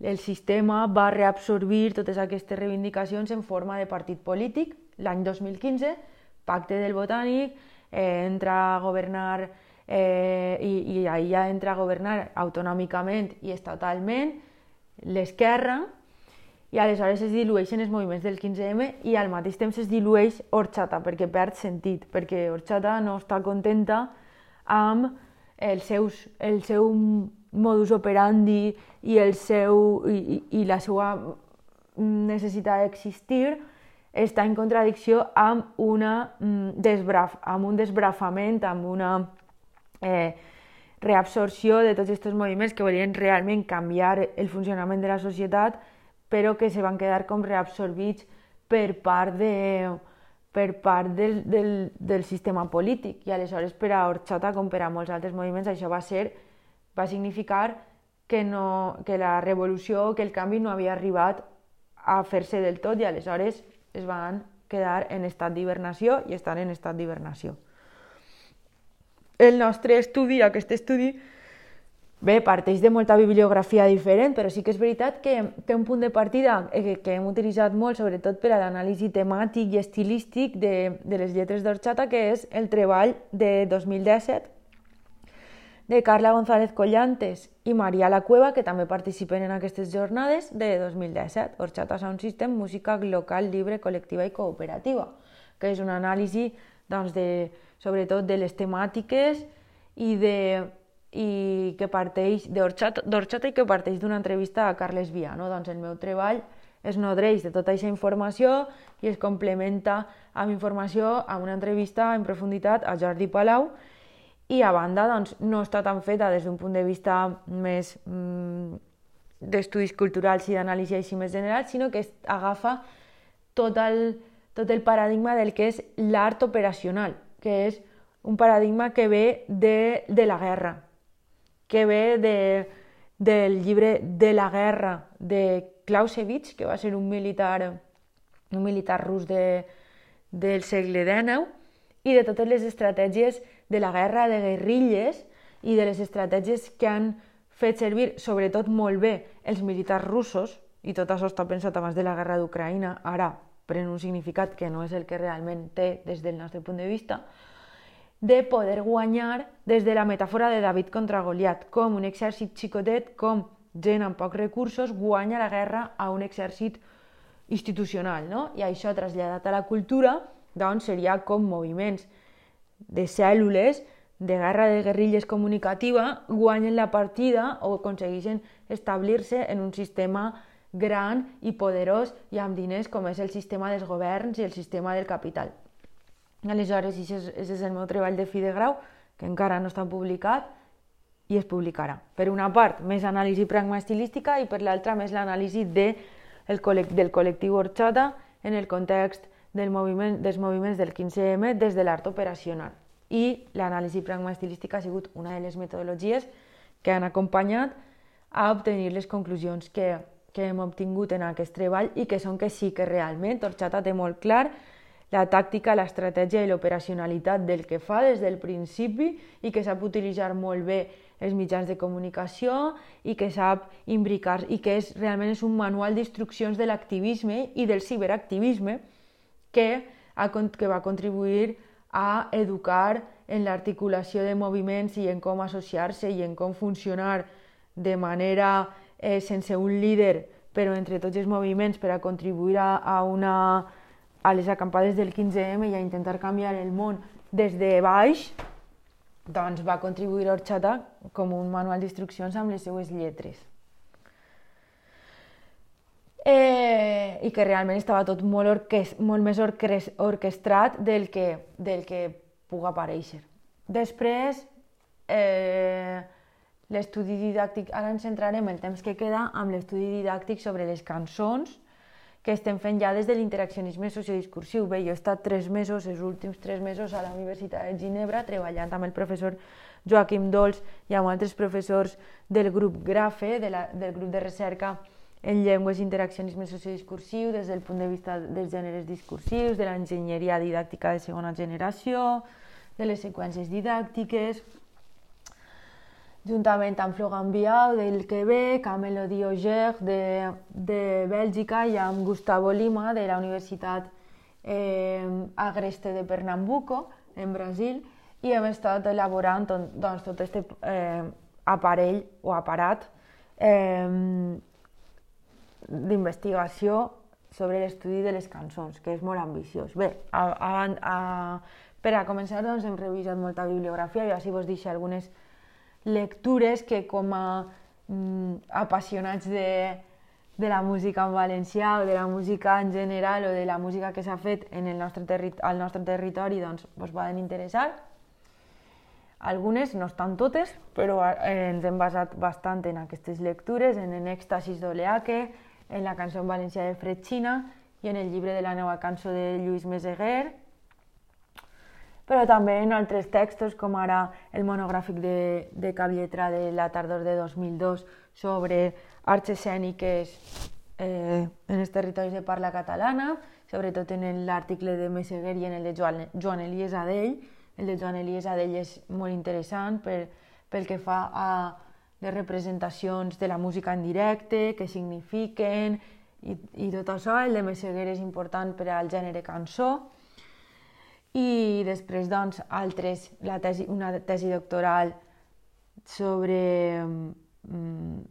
el sistema va reabsorbir totes aquestes reivindicacions en forma de partit polític. L'any 2015, Pacte del Botànic, eh, entra a governar eh, i, i allà entra a governar autonòmicament i estatalment l'esquerra, i aleshores es dilueixen els moviments del 15M i al mateix temps es dilueix Orxata perquè perd sentit, perquè Orxata no està contenta amb el, seus, el seu modus operandi i, el seu, i, i la seva necessitat d'existir està en contradicció amb, una, mm, desbraf, amb un desbrafament, amb una eh, reabsorció de tots aquests moviments que volien realment canviar el funcionament de la societat però que se van quedar com reabsorbits per part, de, per part del, del, del sistema polític. I aleshores per a Orxata, com per a molts altres moviments, això va, ser, va significar que, no, que la revolució, que el canvi no havia arribat a fer-se del tot i aleshores es van quedar en estat d'hibernació i estan en estat d'hibernació. El nostre estudi, aquest estudi, Bé, parteix de molta bibliografia diferent, però sí que és veritat que té un punt de partida que, que hem utilitzat molt, sobretot per a l'anàlisi temàtic i estilístic de, de les lletres d'Orxata, que és el treball de 2017 de Carla González Collantes i Maria La Cueva, que també participen en aquestes jornades de 2017, Orxata Sound System, música local, llibre, col·lectiva i cooperativa, que és una anàlisi doncs, de, sobretot de les temàtiques i de i que parteix d'Orxata i que parteix d'una entrevista a Carles Via. No? Doncs el meu treball es nodreix de tota aquesta informació i es complementa amb informació amb una entrevista en profunditat a Jordi Palau i a banda doncs, no està tan feta des d'un punt de vista més mm, d'estudis culturals i d'anàlisi així més general, sinó que agafa tot el, tot el paradigma del que és l'art operacional, que és un paradigma que ve de, de la guerra, que ve de, del llibre De la guerra de Clausewitz, que va ser un militar, un militar rus de, del segle XIX, i de totes les estratègies de la guerra de guerrilles i de les estratègies que han fet servir, sobretot molt bé, els militars russos, i tot això està pensat abans de la guerra d'Ucraïna, ara pren un significat que no és el que realment té des del nostre punt de vista, de poder guanyar des de la metàfora de David contra Goliat, com un exèrcit xicotet, com gent amb pocs recursos, guanya la guerra a un exèrcit institucional, no? I això traslladat a la cultura, doncs seria com moviments de cèl·lules de guerra de guerrilles comunicativa guanyen la partida o aconsegueixen establir-se en un sistema gran i poderós i amb diners com és el sistema dels governs i el sistema del capital. Aleshores, això és, és el meu treball de fi de grau, que encara no està publicat i es publicarà. Per una part, més anàlisi pragma estilística i per l'altra, més l'anàlisi de, el col·lect del col·lectiu Orxata en el context del moviment, dels moviments del 15M des de l'art operacional. I l'anàlisi pragma estilística ha sigut una de les metodologies que han acompanyat a obtenir les conclusions que, que hem obtingut en aquest treball i que són que sí que realment Orxata té molt clar la tàctica, l'estratègia i l'operacionalitat del que fa des del principi i que sap utilitzar molt bé els mitjans de comunicació i que sap imbricar i que és, realment és un manual d'instruccions de l'activisme i del ciberactivisme que, ha, que va contribuir a educar en l'articulació de moviments i en com associar-se i en com funcionar de manera eh, sense un líder, però entre tots els moviments per a contribuir a, a una a les acampades del 15M i a intentar canviar el món des de baix, doncs va contribuir Orxata com un manual d'instruccions amb les seues lletres. Eh, I que realment estava tot molt, orquest, molt més orquestrat del que, del que puga aparèixer. Després, eh, l'estudi didàctic, ara ens centrarem el temps que queda amb l'estudi didàctic sobre les cançons, que estem fent ja des de l'interaccionisme sociodiscursiu. Bé, jo he estat tres mesos, els últims tres mesos a la Universitat de Ginebra, treballant amb el professor Joaquim Dols i amb altres professors del grup GRAFE, de la, del grup de recerca en llengües i interaccionisme sociodiscursiu, des del punt de vista dels gèneres discursius, de l'enginyeria didàctica de segona generació, de les seqüències didàctiques, juntament amb Florent Biau del Quebec, amb Elodie Auger de, de Bèlgica i amb Gustavo Lima de la Universitat eh, Agreste de Pernambuco, en Brasil, i hem estat elaborant doncs, tot aquest eh, aparell o aparat eh, d'investigació sobre l'estudi de les cançons, que és molt ambiciós. Bé, a, a, a, per a començar doncs, hem revisat molta bibliografia i així vos deixo algunes lectures que com a mm, apassionats de, de la música en valencià o de la música en general o de la música que s'ha fet en el nostre al nostre territori doncs us poden interessar. Algunes, no estan totes, però eh, ens hem basat bastant en aquestes lectures, en En èxtasis d'Oleaque, en la cançó en valencià de Fred Xina i en el llibre de la nova cançó de Lluís Meseguer, però també en altres textos, com ara el monogràfic de, de cap lletra de la tardor de 2002 sobre arts escèniques eh, en els territoris de parla catalana, sobretot en l'article de Messeguer i en el de Joan, Joan Elias Adell. El de Joan Elias Adell és molt interessant per, pel que fa a les representacions de la música en directe, què signifiquen i, i tot això. El de Messeguer és important per al gènere cançó. I després, doncs, altres, la tesi, una tesi doctoral sobre mm,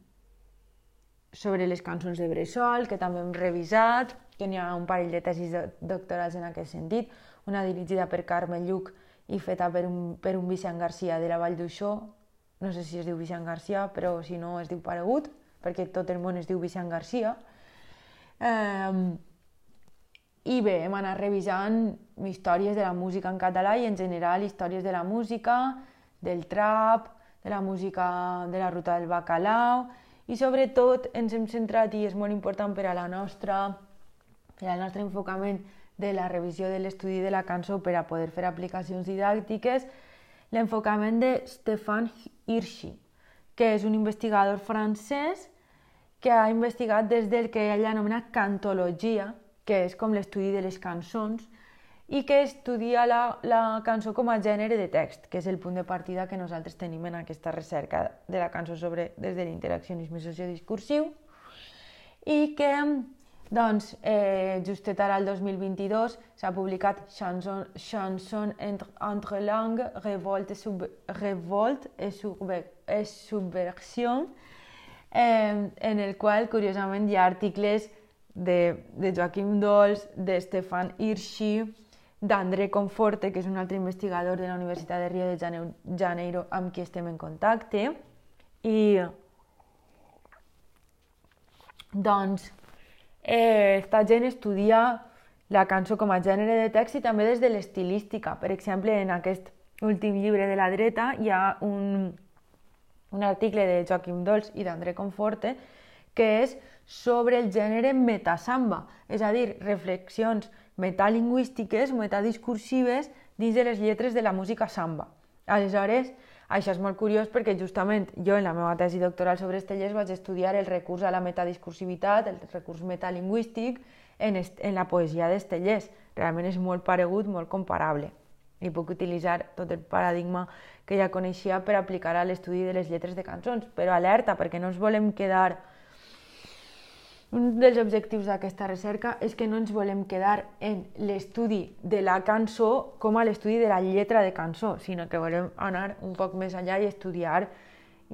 sobre les cançons de Bressol, que també hem revisat, que n'hi ha un parell de tesis doctorals en aquest sentit, una dirigida per Carme Lluc i feta per un, per un Vicent Garcia de la Vall d'Uixó, no sé si es diu Vicent Garcia, però si no es diu Paregut, perquè tot el món es diu Vicent Garcia. Um, I bé, hem anat revisant històries de la música en català i en general històries de la música, del trap, de la música de la ruta del bacalao, i sobretot ens hem centrat, i és molt important per a la nostra, per al nostre enfocament de la revisió de l'estudi de la cançó per a poder fer aplicacions didàctiques, l'enfocament de Stefan Hirschi, que és un investigador francès que ha investigat des del que ell anomena cantologia, que és com l'estudi de les cançons, i que estudia la, la cançó com a gènere de text, que és el punt de partida que nosaltres tenim en aquesta recerca de la cançó sobre, des de l'interaccionisme sociodiscursiu i que doncs, eh, justet ara el 2022 s'ha publicat Chanson, Chanson entre, entre langue, revolte, sub, revolte et, subver, et subversion, eh, en el qual, curiosament, hi ha articles de, de Joaquim Dols, Stefan Hirschi, d'André Conforte, que és un altre investigador de la Universitat de Rio de Janeiro amb qui estem en contacte. I doncs eh, esta gent estudia la cançó com a gènere de text i també des de l'estilística. Per exemple, en aquest últim llibre de la dreta hi ha un, un article de Joaquim Dols i d'André Conforte que és sobre el gènere metasamba, és a dir, reflexions metalingüístiques, metadiscursives dins de les lletres de la música samba. Aleshores, això és molt curiós perquè justament jo en la meva tesi doctoral sobre Estellers vaig estudiar el recurs a la metadiscursivitat, el recurs metalingüístic en, en la poesia d'Estellers. Realment és molt paregut, molt comparable. I puc utilitzar tot el paradigma que ja coneixia per aplicar a l'estudi de les lletres de cançons. Però alerta, perquè no ens volem quedar un dels objectius d'aquesta recerca és que no ens volem quedar en l'estudi de la cançó com a l'estudi de la lletra de cançó, sinó que volem anar un poc més enllà i estudiar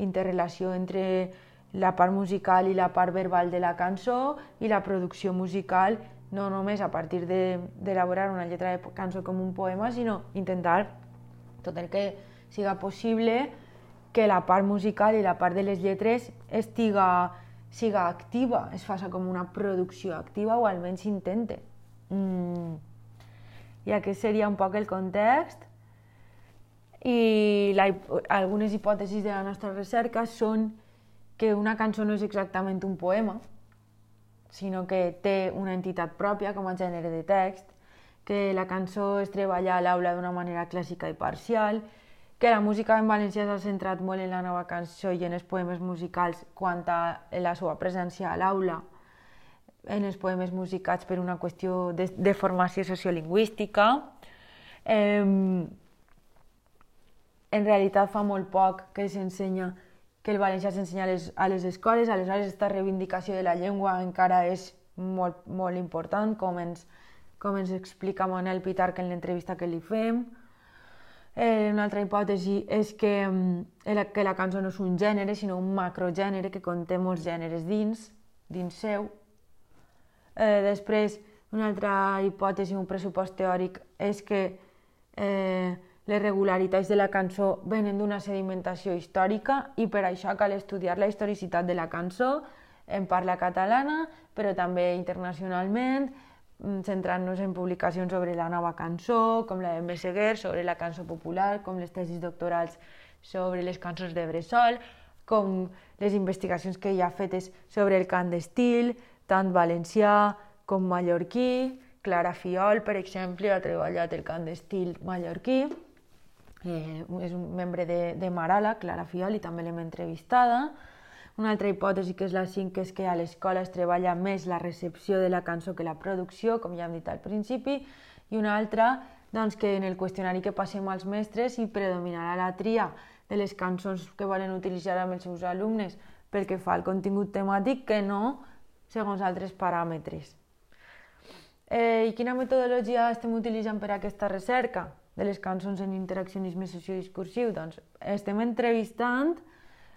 interrelació entre la part musical i la part verbal de la cançó i la producció musical, no només a partir d'elaborar de, una lletra de cançó com un poema, sinó intentar tot el que siga possible que la part musical i la part de les lletres estiga siga activa, es faça com una producció activa o almenys s'intente. Mm. I aquest seria un poc el context. I la, algunes hipòtesis de la nostra recerca són que una cançó no és exactament un poema, sinó que té una entitat pròpia com a gènere de text, que la cançó es treballa a l'aula d'una manera clàssica i parcial, que la música en valencià s'ha centrat molt en la nova cançó i en els poemes musicals quant a la seva presència a l'aula, en els poemes musicats per una qüestió de, de formació sociolingüística. Eh, en realitat fa molt poc que s'ensenya que el valencià s'ensenya a, a les escoles, aleshores aquesta reivindicació de la llengua encara és molt, molt important, com ens, com ens explica Manel Pitarc en l'entrevista que li fem. Eh, una altra hipòtesi és que, mm, que la cançó no és un gènere, sinó un macrogènere que conté molts gèneres dins, dins seu. Eh, després, una altra hipòtesi, un pressupost teòric, és que eh, les regularitats de la cançó venen d'una sedimentació històrica i per això cal estudiar la historicitat de la cançó en parla catalana, però també internacionalment, centrant-nos en publicacions sobre la nova cançó, com la de Messeguer, sobre la cançó popular, com les tesis doctorals sobre les cançons de Bressol, com les investigacions que hi ha fetes sobre el cant d'estil, tant valencià com mallorquí, Clara Fiol, per exemple, ha treballat el cant d'estil mallorquí, eh, és un membre de, de Marala, Clara Fiol, i també l'hem entrevistada. Una altra hipòtesi, que és la 5, que és que a l'escola es treballa més la recepció de la cançó que la producció, com ja hem dit al principi, i una altra, doncs, que en el qüestionari que passem als mestres hi predominarà la tria de les cançons que volen utilitzar amb els seus alumnes pel que fa al contingut temàtic que no segons altres paràmetres. Eh, I quina metodologia estem utilitzant per a aquesta recerca de les cançons en interaccionisme sociodiscursiu? Doncs estem entrevistant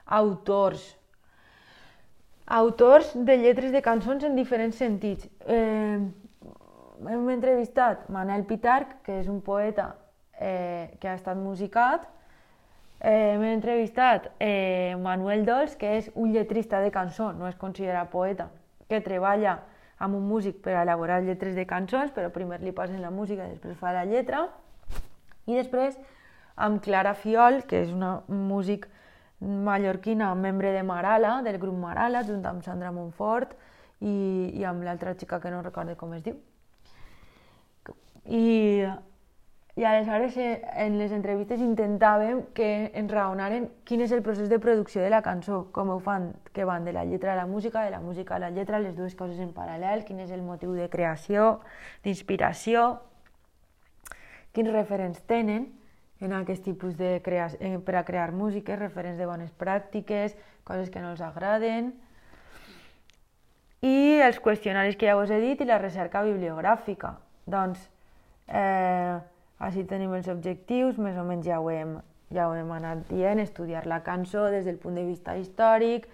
autors, autors de lletres de cançons en diferents sentits. Eh, hem entrevistat Manel Pitarc, que és un poeta eh, que ha estat musicat, eh, hem entrevistat eh, Manuel Dols, que és un lletrista de cançó, no es considera poeta, que treballa amb un músic per elaborar lletres de cançons, però primer li posen la música i després fa la lletra. I després amb Clara Fiol, que és una músic mallorquina, membre de Marala, del grup Marala, junt amb Sandra Montfort i, i amb l'altra xica que no recordo com es diu. I i aleshores eh, en les entrevistes intentàvem que ens raonaren quin és el procés de producció de la cançó, com ho fan, que van de la lletra a la música, de la música a la lletra, les dues coses en paral·lel, quin és el motiu de creació, d'inspiració, quins referents tenen en aquest tipus de crea eh, per a crear músiques, referents de bones pràctiques, coses que no els agraden, i els qüestionaris que ja us he dit i la recerca bibliogràfica. Doncs, eh, així tenim els objectius, més o menys ja ho hem, ja ho hem anat dient, estudiar la cançó des del punt de vista històric,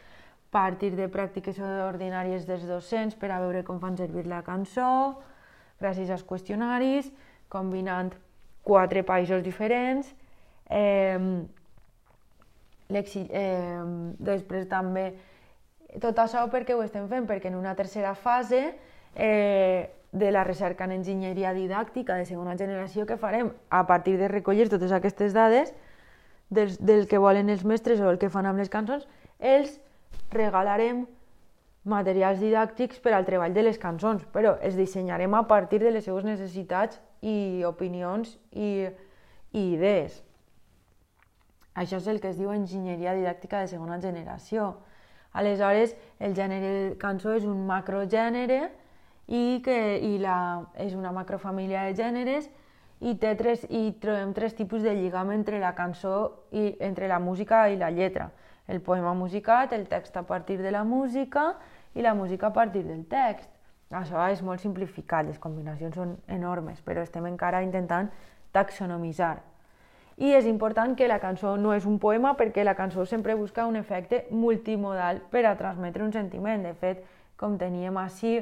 partir de pràctiques ordinàries dels docents per a veure com fan servir la cançó, gràcies als qüestionaris, combinant quatre països diferents. Eh, eh, després també tot això perquè ho estem fent, perquè en una tercera fase eh, de la recerca en enginyeria didàctica de segona generació que farem a partir de recollir totes aquestes dades del, del que volen els mestres o el que fan amb les cançons, els regalarem materials didàctics per al treball de les cançons, però els dissenyarem a partir de les seves necessitats i opinions i, i idees. Això és el que es diu enginyeria didàctica de segona generació. Aleshores, el gènere cançó és un macrogènere i que i la, és una macrofamília de gèneres i, té tres, i trobem tres tipus de lligam entre la cançó i entre la música i la lletra. El poema musicat, el text a partir de la música i la música a partir del text. Això és molt simplificat, les combinacions són enormes, però estem encara intentant taxonomitzar. I és important que la cançó no és un poema perquè la cançó sempre busca un efecte multimodal per a transmetre un sentiment. De fet, com teníem així,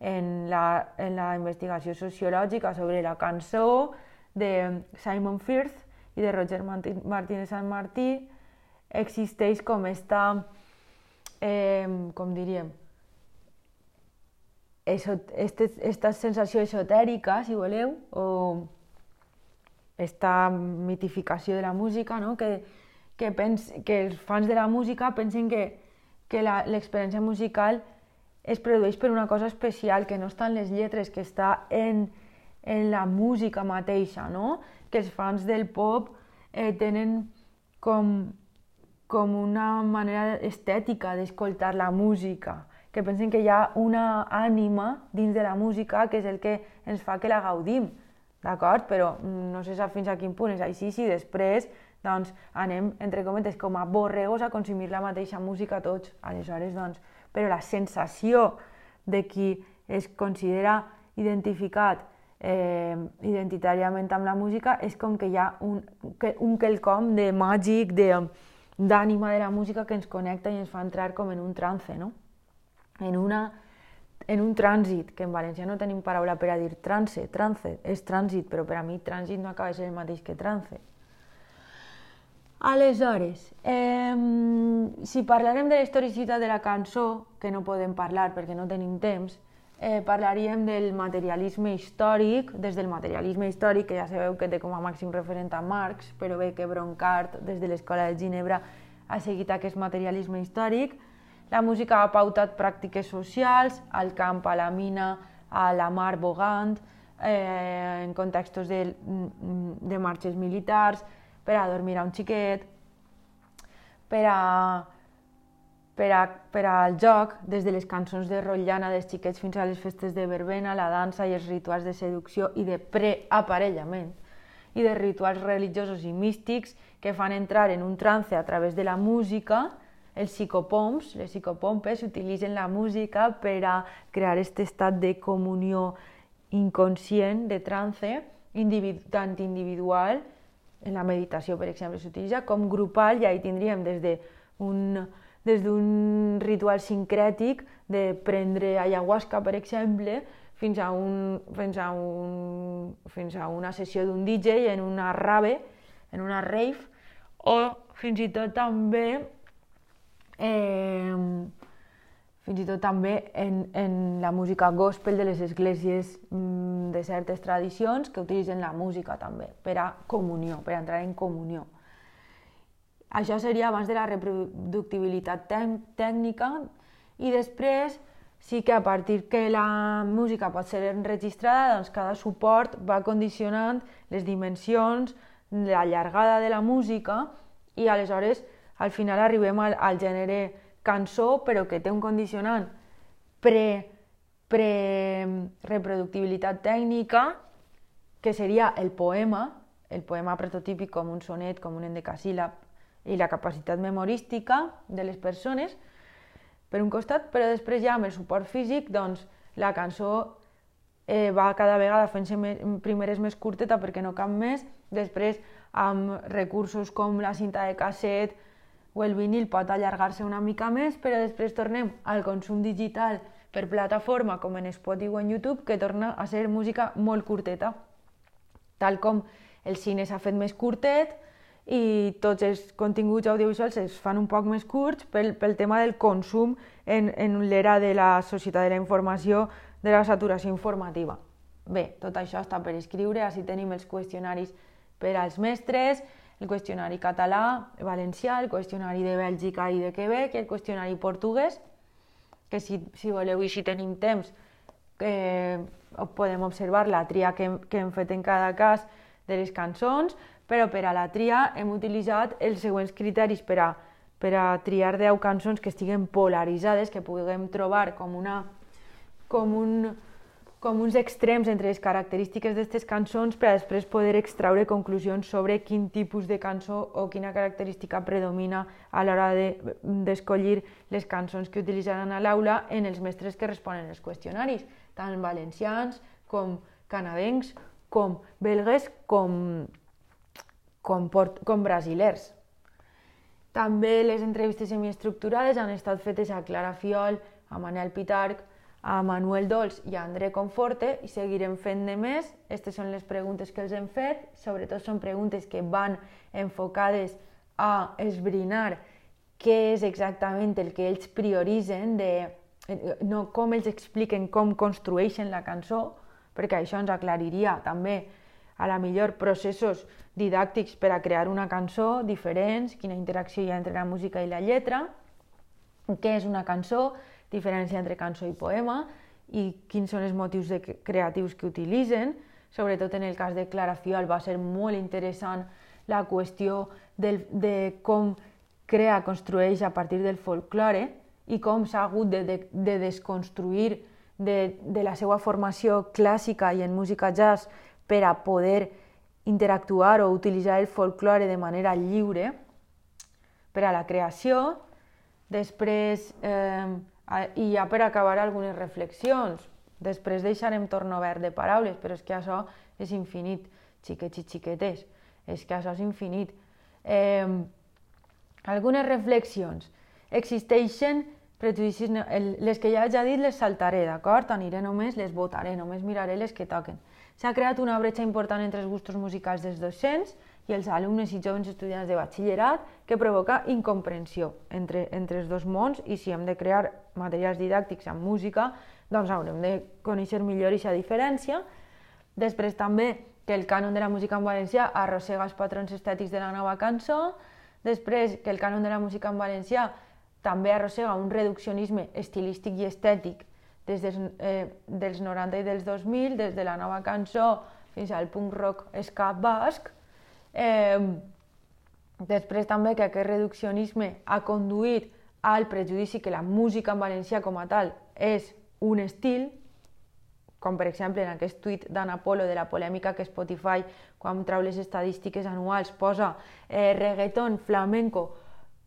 en la, en la investigació sociològica sobre la cançó de Simon Firth i de Roger Martínez Sant Martí existeix com esta, eh, com diríem, este, esta sensació esotèrica, si voleu, o esta mitificació de la música, no? que, que, pens, que els fans de la música pensen que, que l'experiència musical es produeix per una cosa especial, que no està en les lletres, que està en, en la música mateixa, no? Que els fans del pop eh, tenen com, com una manera estètica d'escoltar la música, que pensen que hi ha una ànima dins de la música que és el que ens fa que la gaudim, d'acord? Però no se sap fins a quin punt és així, si després doncs, anem, entre cometes, com a borregos a consumir la mateixa música tots. Aleshores, doncs, però la sensació de qui es considera identificat eh, identitàriament amb la música és com que hi ha un, que, un quelcom de màgic, d'ànima de, de la música que ens connecta i ens fa entrar com en un trance, no? En, una, en un trànsit, que en valencià no tenim paraula per a dir trance, trance, és trànsit, però per a mi trànsit no acaba de ser el mateix que trance. Aleshores, eh, si parlarem de la historicitat de la cançó, que no podem parlar perquè no tenim temps, eh, parlaríem del materialisme històric, des del materialisme històric, que ja sabeu que té com a màxim referent a Marx, però bé que Broncart, des de l'Escola de Ginebra, ha seguit aquest materialisme històric. La música ha pautat pràctiques socials, al camp, a la mina, a la mar bogant, eh, en contextos de, de marxes militars, per a dormir a un xiquet, per a per, a, per al joc, des de les cançons de rotllana dels xiquets fins a les festes de verbena, la dansa i els rituals de seducció i de preaparellament, i de rituals religiosos i místics que fan entrar en un trance a través de la música, els psicopoms, les psicopompes utilitzen la música per a crear aquest estat de comunió inconscient, de trance, individu tant individual, en la meditació, per exemple, s'utilitza, com grupal, i ahí tindríem des de un, des d'un ritual sincrètic de prendre ayahuasca, per exemple, fins a, un, fins a, un, fins a una sessió d'un DJ en una rave, en una rave, o fins i tot també eh, fins i tot també en, en la música gospel de les esglésies mm, de certes tradicions que utilitzen la música també per a comunió, per a entrar en comunió. Això seria abans de la reproductibilitat tècnica i després sí que a partir que la música pot ser enregistrada, doncs cada suport va condicionant les dimensions, la llargada de la música i aleshores al final arribem al, al gènere cançó però que té un condicionant pre, pre reproductibilitat tècnica que seria el poema, el poema prototípic com un sonet, com un endecasíl·lab, i la capacitat memorística de les persones, per un costat, però després ja amb el suport físic, doncs, la cançó eh, va cada vegada fent-se primeres més curteta perquè no cap més, després amb recursos com la cinta de casset o el vinil pot allargar-se una mica més, però després tornem al consum digital per plataforma com en Spotify o en YouTube, que torna a ser música molt curteta. Tal com el cine s'ha fet més curtet, i tots els continguts audiovisuals es fan un poc més curts pel, pel tema del consum en, en l'era de la societat de la informació, de la saturació informativa. Bé, tot això està per escriure, així tenim els qüestionaris per als mestres, el qüestionari català, valencià, el qüestionari de Bèlgica i de Quebec el qüestionari portuguès, que si, si voleu i si tenim temps eh, podem observar la tria que, que hem fet en cada cas de les cançons, però per a la tria hem utilitzat els següents criteris per a, per a triar 10 cançons que estiguen polaritzades, que puguem trobar com, una, com, un, com uns extrems entre les característiques d'aquestes cançons per a després poder extraure conclusions sobre quin tipus de cançó o quina característica predomina a l'hora d'escollir de, les cançons que utilitzaran a l'aula en els mestres que responen els qüestionaris, tant valencians com canadencs, com belgues, com, com, port, com brasilers. També les entrevistes semiestructurades han estat fetes a Clara Fiol, a Manel Pitarc, a Manuel Dols i a André Conforte i seguirem fent de més. Aquestes són les preguntes que els hem fet, sobretot són preguntes que van enfocades a esbrinar què és exactament el que ells prioritzen, de, no com ells expliquen com construeixen la cançó, perquè això ens aclariria també a la millor processos didàctics per a crear una cançó diferents, quina interacció hi ha entre la música i la lletra, què és una cançó, diferència entre cançó i poema i quins són els motius de creatius que utilitzen. Sobretot en el cas de Clara Fiol va ser molt interessant la qüestió del, de com crea, construeix a partir del folklore i com s'ha hagut de, de, de desconstruir de, de la seva formació clàssica i en música jazz per a poder interactuar o utilitzar el folklore de manera lliure per a la creació. Després, eh, i ja per acabar algunes reflexions. Després deixarem torn obert de paraules, però és que això és infinit, xiquets i xiquetes. És que això és infinit. Eh, algunes reflexions. Existeixen prejudicis, les que ja he dit les saltaré, d'acord? Aniré només, les votaré, només miraré les que toquen. S'ha creat una bretxa important entre els gustos musicals dels docents i els alumnes i jovens estudiants de batxillerat que provoca incomprensió entre, entre els dos mons i si hem de crear materials didàctics amb música, doncs haurem de conèixer millor aquesta diferència. Després també que el cànon de la música en valencià arrossega els patrons estètics de la nova cançó, després que el cànon de la música en valencià també arrossega un reduccionisme estilístic i estètic des dels, eh, dels 90 i dels 2000, des de la nova cançó fins al punk rock ska basc. Eh, després també que aquest reduccionisme ha conduït al prejudici que la música en valencià com a tal és un estil, com per exemple en aquest tuit d'Anna Polo de la polèmica que Spotify, quan trau les estadístiques anuals, posa eh, reggaeton, flamenco,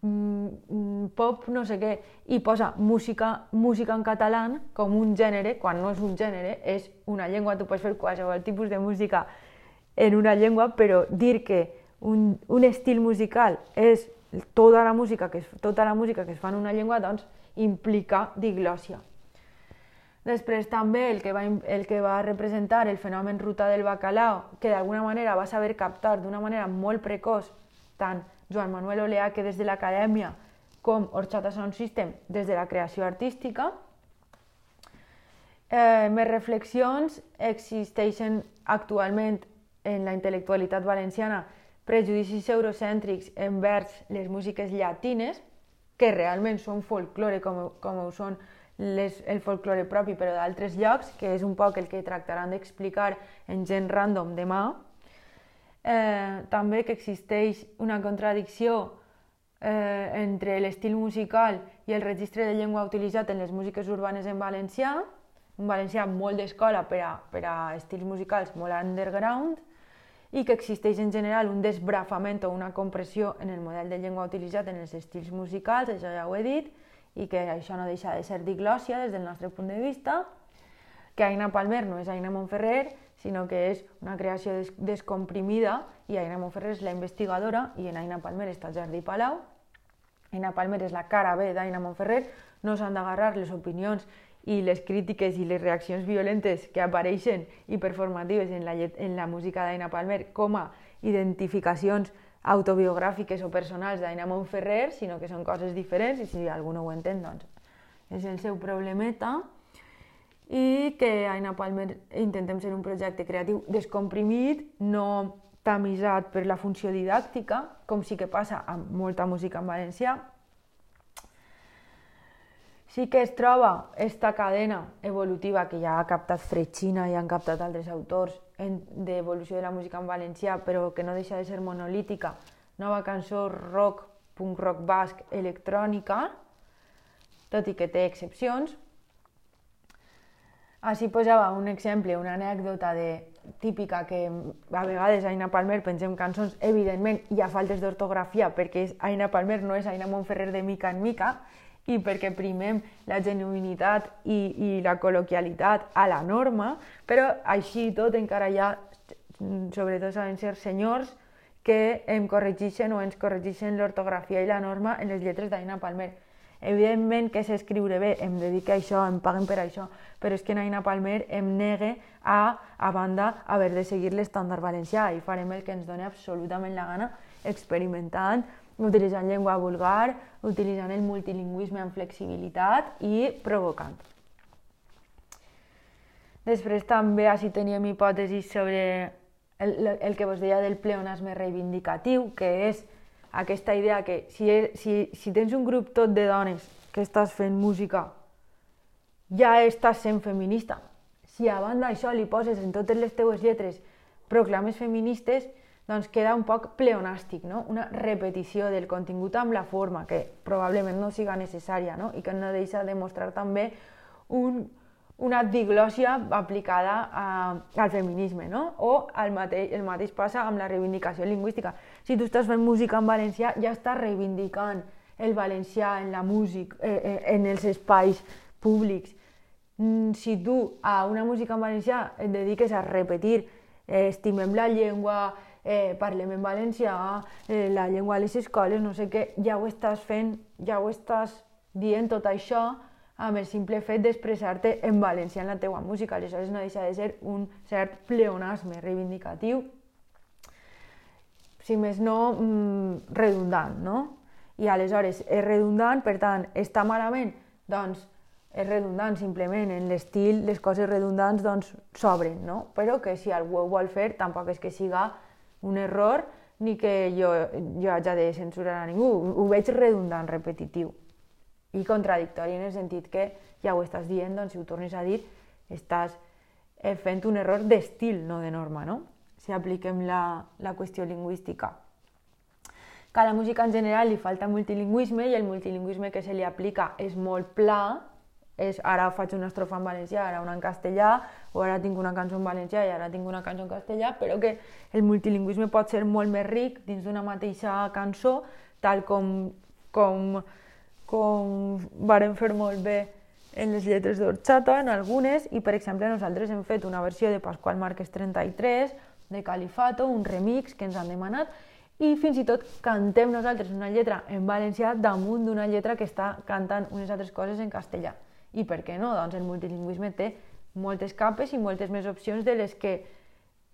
mm, mm, pop, no sé què, i posa música, música en català com un gènere, quan no és un gènere, és una llengua, tu pots fer qualsevol tipus de música en una llengua, però dir que un, un estil musical és tota la música que es, tota la música que es fa en una llengua, doncs implica diglòsia. Després també el que, va, el que va representar el fenomen ruta del bacalao, que d'alguna manera va saber captar d'una manera molt precoç tant Joan Manuel Oleà que des de l'acadèmia com Orxata Sound System des de la creació artística. Eh, més reflexions existeixen actualment en la intel·lectualitat valenciana prejudicis eurocèntrics envers les músiques llatines, que realment són folklore com, com ho són les, el folklore propi, però d'altres llocs, que és un poc el que tractaran d'explicar en Gent Random demà. Eh, també que existeix una contradicció eh, entre l'estil musical i el registre de llengua utilitzat en les músiques urbanes en valencià, un valencià molt d'escola per, a, per a estils musicals molt underground, i que existeix en general un desbrafament o una compressió en el model de llengua utilitzat en els estils musicals, això ja ho he dit, i que això no deixa de ser diglòsia des del nostre punt de vista, que Aina Palmer no és Aina Montferrer, sinó que és una creació des descomprimida i Aina Montferrer és la investigadora i en Aina Palmer està el Jardí Palau. Aina Palmer és la cara B d'Aina Montferrer, no s'han d'agarrar les opinions i les crítiques i les reaccions violentes que apareixen i performatives en la, en la música d'Aina Palmer com a identificacions autobiogràfiques o personals d'Aina Montferrer, sinó que són coses diferents i si algú no ho entén, doncs és el seu problemeta i que Aina Palmer intentem ser un projecte creatiu descomprimit, no tamisat per la funció didàctica, com sí que passa amb molta música en valencià. Sí que es troba esta cadena evolutiva que ja ha captat Fretxina i han captat altres autors d'evolució de la música en valencià, però que no deixa de ser monolítica, nova cançó rock, punk rock basc, electrònica, tot i que té excepcions. Així posava un exemple, una anècdota de, típica que a vegades Aina Palmer pensem cançons, evidentment hi ha faltes d'ortografia perquè Aina Palmer no és Aina Montferrer de mica en mica, i perquè primem la genuïnitat i, i la col·loquialitat a la norma, però així tot encara hi ha, sobretot saben ser senyors, que em corregeixen o ens corregeixen l'ortografia i la norma en les lletres d'Aina Palmer. Evidentment que sé escriure bé, em dedico a això, em paguen per això, però és que Aina Palmer em negue a, a banda, haver de seguir l'estàndard valencià i farem el que ens doni absolutament la gana experimentant utilitzant llengua vulgar, utilitzant el multilingüisme amb flexibilitat i provocant. Després també així teníem hipòtesis sobre el, el que vos deia del pleonasme reivindicatiu, que és aquesta idea que si, si, si tens un grup tot de dones que estàs fent música, ja estàs sent feminista. Si a banda això li poses en totes les teues lletres proclames feministes, doncs queda un poc pleonàstic, no? una repetició del contingut amb la forma, que probablement no siga necessària no? i que no deixa de mostrar també un, una diglòsia aplicada a, al feminisme, no? o el mateix, el mateix passa amb la reivindicació lingüística. Si tu estàs fent música en valencià, ja estàs reivindicant el valencià en la música, eh, eh, en els espais públics. Mm, si tu a una música en valencià et dediques a repetir eh, estimem la llengua, eh, parlem en valencià, eh, la llengua a les escoles, no sé què, ja ho estàs fent, ja ho estàs dient tot això amb el simple fet d'expressar-te en valencià en la teua música. Aleshores no deixa de ser un cert pleonasme reivindicatiu, si més no, mm, redundant, no? I aleshores és redundant, per tant, està malament? Doncs és redundant simplement, en l'estil les coses redundants doncs s'obren, no? Però que si algú ho vol fer tampoc és que siga un error ni que jo, jo hagi de censurar a ningú. Ho veig redundant, repetitiu. i contradictori en el sentit que ja ho estàs dient, doncs si ho tornes a dir, estàs eh, fent un error d'estil, no de norma, no? Si apliquem la, la qüestió lingüística. Que a la música en general li falta multilingüisme i el multilingüisme que se li aplica és molt pla, és ara faig una estrofa en valencià, ara una en castellà, o ara tinc una cançó en valencià i ara tinc una cançó en castellà, però que el multilingüisme pot ser molt més ric dins d'una mateixa cançó, tal com, com, com varen fer molt bé en les lletres d'Orxata, en algunes, i per exemple nosaltres hem fet una versió de Pasqual Márquez 33, de Califato, un remix que ens han demanat, i fins i tot cantem nosaltres una lletra en valencià damunt d'una lletra que està cantant unes altres coses en castellà. I per què no? Doncs el multilingüisme té moltes capes i moltes més opcions de les que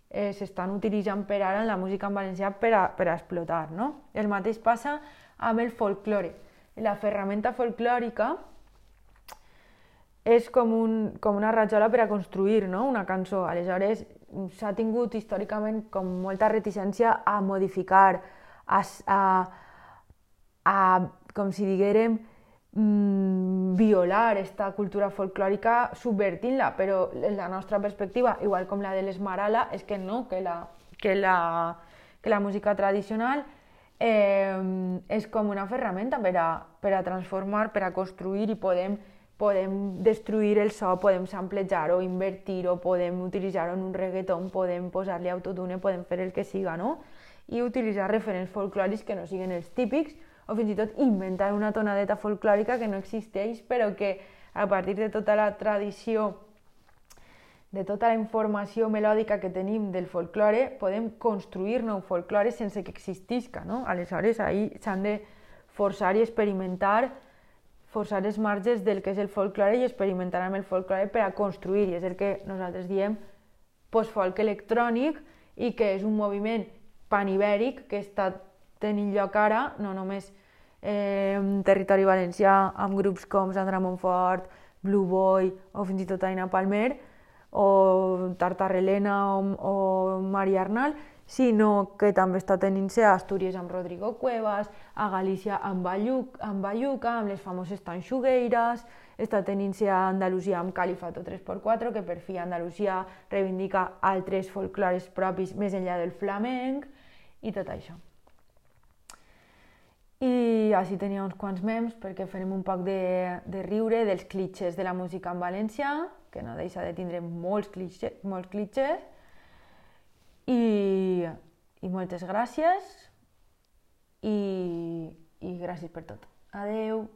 eh, s'estan utilitzant per ara en la música en valencià per a, per a explotar. No? El mateix passa amb el folklore. La ferramenta folclòrica és com, un, com una rajola per a construir no? una cançó. Aleshores, s'ha tingut històricament com molta reticència a modificar, a, a, a com si diguérem, mmm, violar aquesta cultura folclòrica subvertint-la, però la nostra perspectiva, igual com la de l'Esmarala, és que no, que la, que la, que la música tradicional eh, és com una ferramenta per a, per a transformar, per a construir i podem podem destruir el so, podem samplejar-ho, invertir-ho, podem utilitzar-ho en un reggaeton, podem posar-li autotune, podem fer el que siga, no? I utilitzar referents folclòrics que no siguin els típics, o fins i tot inventar una tonadeta folclòrica que no existeix, però que a partir de tota la tradició, de tota la informació melòdica que tenim del folklore, podem construir nou folklore sense que existisca, no? Aleshores, ahir s'han de forçar i experimentar forçar els marges del que és el folklore i experimentar amb el folklore per a construir, i és el que nosaltres diem post-folk electrònic i que és un moviment panibèric que està tenint lloc ara, no només eh, territori valencià, amb grups com Sandra Montfort, Blue Boy o fins i tot Aina Palmer, o Tartarrelena o, o Maria Arnal, sinó que també està tenint-se a Astúries amb Rodrigo Cuevas, a Galícia amb, Bayuc, amb Bayuca, amb les famoses Tanxugueiras, està tenint-se a Andalusia amb Califato 3x4, que per fi Andalusia reivindica altres folclores propis més enllà del flamenc, i tot això. I així tenia uns quants mems perquè farem un poc de, de riure dels clitxes de la música en valencià, que no deixa de tindre molts clitxes, molts clitxes i, i moltes gràcies i, i gràcies per tot. Adeu!